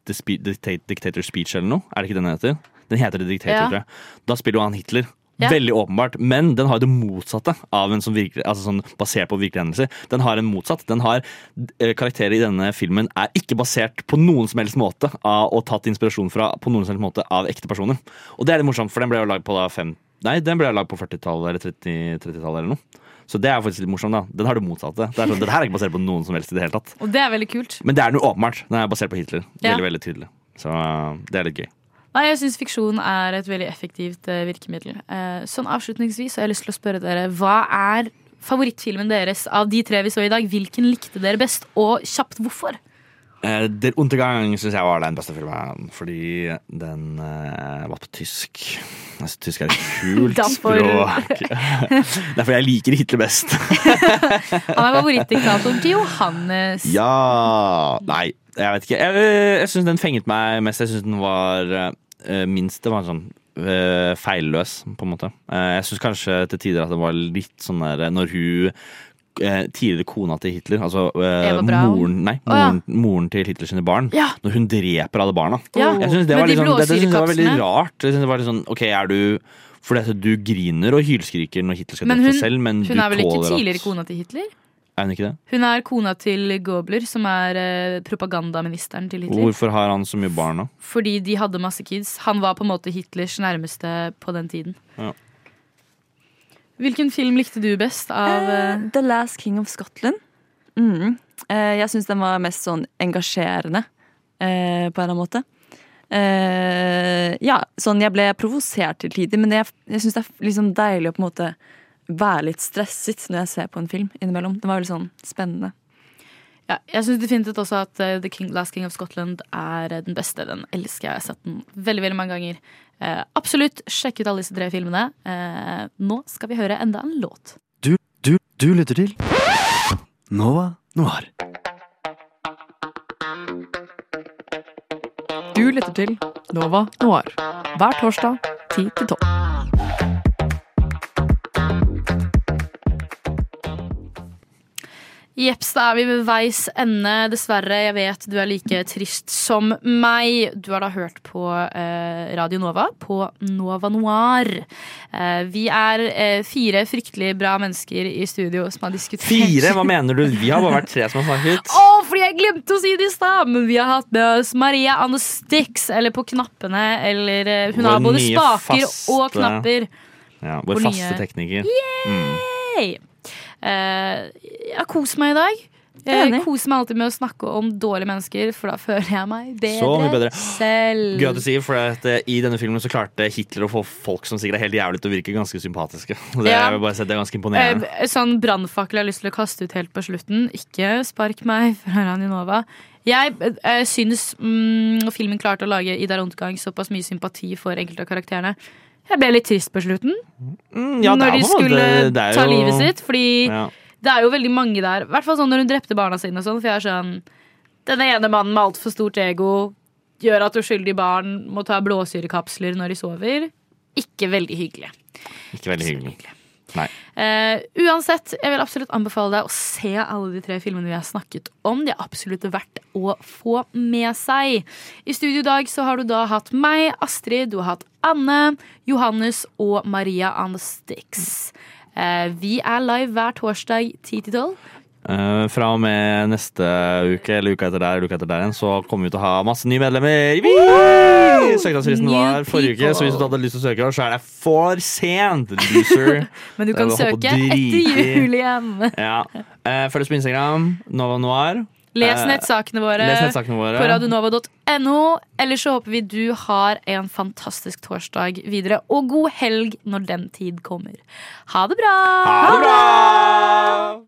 Dictator Speech eller noe, er det ikke den den heter? Den heter The Dictator, Ja. Da spiller jo han Hitler. Ja. Veldig åpenbart, men den har det motsatte av en som virker, altså sånn basert på virkelige hendelser. Den har en motsatt. Den har eh, Karakterer i denne filmen er ikke basert på noen som helst måte av, og tatt inspirasjon fra på noen som helst måte av ekte personer. Og det er litt morsomt, for den ble jo lagd på da fem Nei, den ble lagd på 40-tallet eller 30 30-tallet eller noe. Så det er faktisk litt morsomt, da. Den har det motsatte. Det er sånn, her er ikke basert på noen som helst i det hele tatt. Og det er veldig kult. Men det er noe åpenbart. Den er basert på Hitler. Ja. Veldig, veldig tydelig. Så uh, det er litt gøy. Nei, Jeg syns fiksjon er et veldig effektivt eh, virkemiddel. Eh, sånn Avslutningsvis har jeg lyst til å spørre dere hva er favorittfilmen deres av de tre vi så i dag? Hvilken likte dere best, og kjapt hvorfor? Eh, Der Untergang syns jeg var den beste filmen, fordi den eh, var på tysk. Jeg synes tysk er et kult språk. Derfor er jeg liker Hitler best. Han er favorittdiktatoren til Johannes. ja Nei, jeg vet ikke. Jeg, jeg syns den fenget meg mest. Jeg syns den var eh, minst Det var sånn eh, feilløs, på en måte. Eh, jeg syns kanskje til tider at det var litt sånn der Når hun eh, tidligere kona til Hitler, altså eh, moren, nei, Å, ja. moren, moren til Hitler sine barn, Ja. når hun dreper alle barna. Ja, Jeg synes det var, de sånn, det, det synes jeg var veldig rart. Jeg synes det var litt sånn, ok, er du fordi du griner og hylskriker når Hitler skal drepe seg selv, men hun du er vel ikke tidligere at kona til Hitler? Er hun ikke det? Hun er kona til Gobler, som er eh, propagandaministeren til Hitler. Hvorfor har han så mye barn da? Fordi de hadde masse kids. Han var på en måte Hitlers nærmeste på den tiden. Ja. Hvilken film likte du best av eh, Eh, The Last King of Scotland. Mm. Eh, jeg syns den var mest sånn engasjerende, eh, på en eller annen måte. Eh, ja, sånn jeg ble provosert til tider, men jeg, jeg syns det er liksom deilig å på en måte være litt stresset når jeg ser på en film innimellom. Den var veldig sånn spennende. Ja, jeg syns definitivt også at uh, The King, Last King of Scotland er eh, den beste. Den elsker jeg. Jeg har sett den veldig veldig mange ganger. Uh, absolutt, sjekk ut alle disse tre filmene. Uh, nå skal vi høre enda en låt. Du, du, du lytter til Nova Noir. Du lytter til Nova Noir hver torsdag 10 til 12. Jeps, da er vi ved veis ende. Dessverre, jeg vet du er like trist som meg. Du har da hørt på eh, Radio Nova på Nova Noir. Eh, vi er eh, fire fryktelig bra mennesker i studio som har diskutert Fire? Hva mener du? Vi har bare vært tre som har snakket. Å, fordi jeg glemte å si det i stad! Men vi har hatt med oss Maria Anastix, eller på knappene, eller eh, Hun Vår har både spaker faste- og knapper. Ja, vår faste nye- tekniker. Mm. Yay! Eh, jeg har kost meg i dag. Jeg koser meg alltid med å snakke om dårlige mennesker, for da føler jeg meg bedre, Så mye bedre. selv. Gøy at du sier, for at eh, I denne filmen så klarte Hitler å få folk som sikkert er helt jævlig til å virke ganske sympatiske. Det, Ja. er, bare det er ganske imponerende. Eh, sånn brannfakkel jeg har lyst til å kaste ut helt på slutten. Ikke spark meg fra Raninova. Jeg eh, syns mm, filmen klarte å lage Idar Ontgang såpass mye sympati for enkelte av karakterene. Jeg ble litt trist på slutten. Mm, ja, når de skulle det er ta livet sitt. Fordi Ja. det er jo veldig mange der. I hvert fall sånn når hun drepte barna sine og sånn. For jeg er sånn Denne ene mannen med altfor stort ego gjør at uskyldige barn må ta blåsyrekapsler når de sover. Ikke veldig hyggelig. Ikke veldig hyggelig. Eh, uansett, jeg vil absolutt anbefale deg å se alle de tre filmene vi har snakket om. De er absolutt verdt å få med seg. I studio i dag så har du da hatt meg, Astrid, du har hatt Anne, Johannes og Maria on the Sticks. Uh, vi er live hver torsdag 10 til 12. Eh, fra og med neste uke eller uka etter der, eller uka etter der igjen, så kommer vi til å ha masse nye medlemmer. Søknadsfristen var forrige uke, så hvis du hadde lyst til å søke, så er det for sent, loser. Men du kan søke etter jul igjen. Ja. Eh, Følg oss på Instagram, Nova Noir. Les Eh, nettsakene våre, les nettsakene våre. på radionova.no. Eller så håper vi du har en fantastisk torsdag videre, og god helg når den tid kommer. Ha det bra! Ha det bra!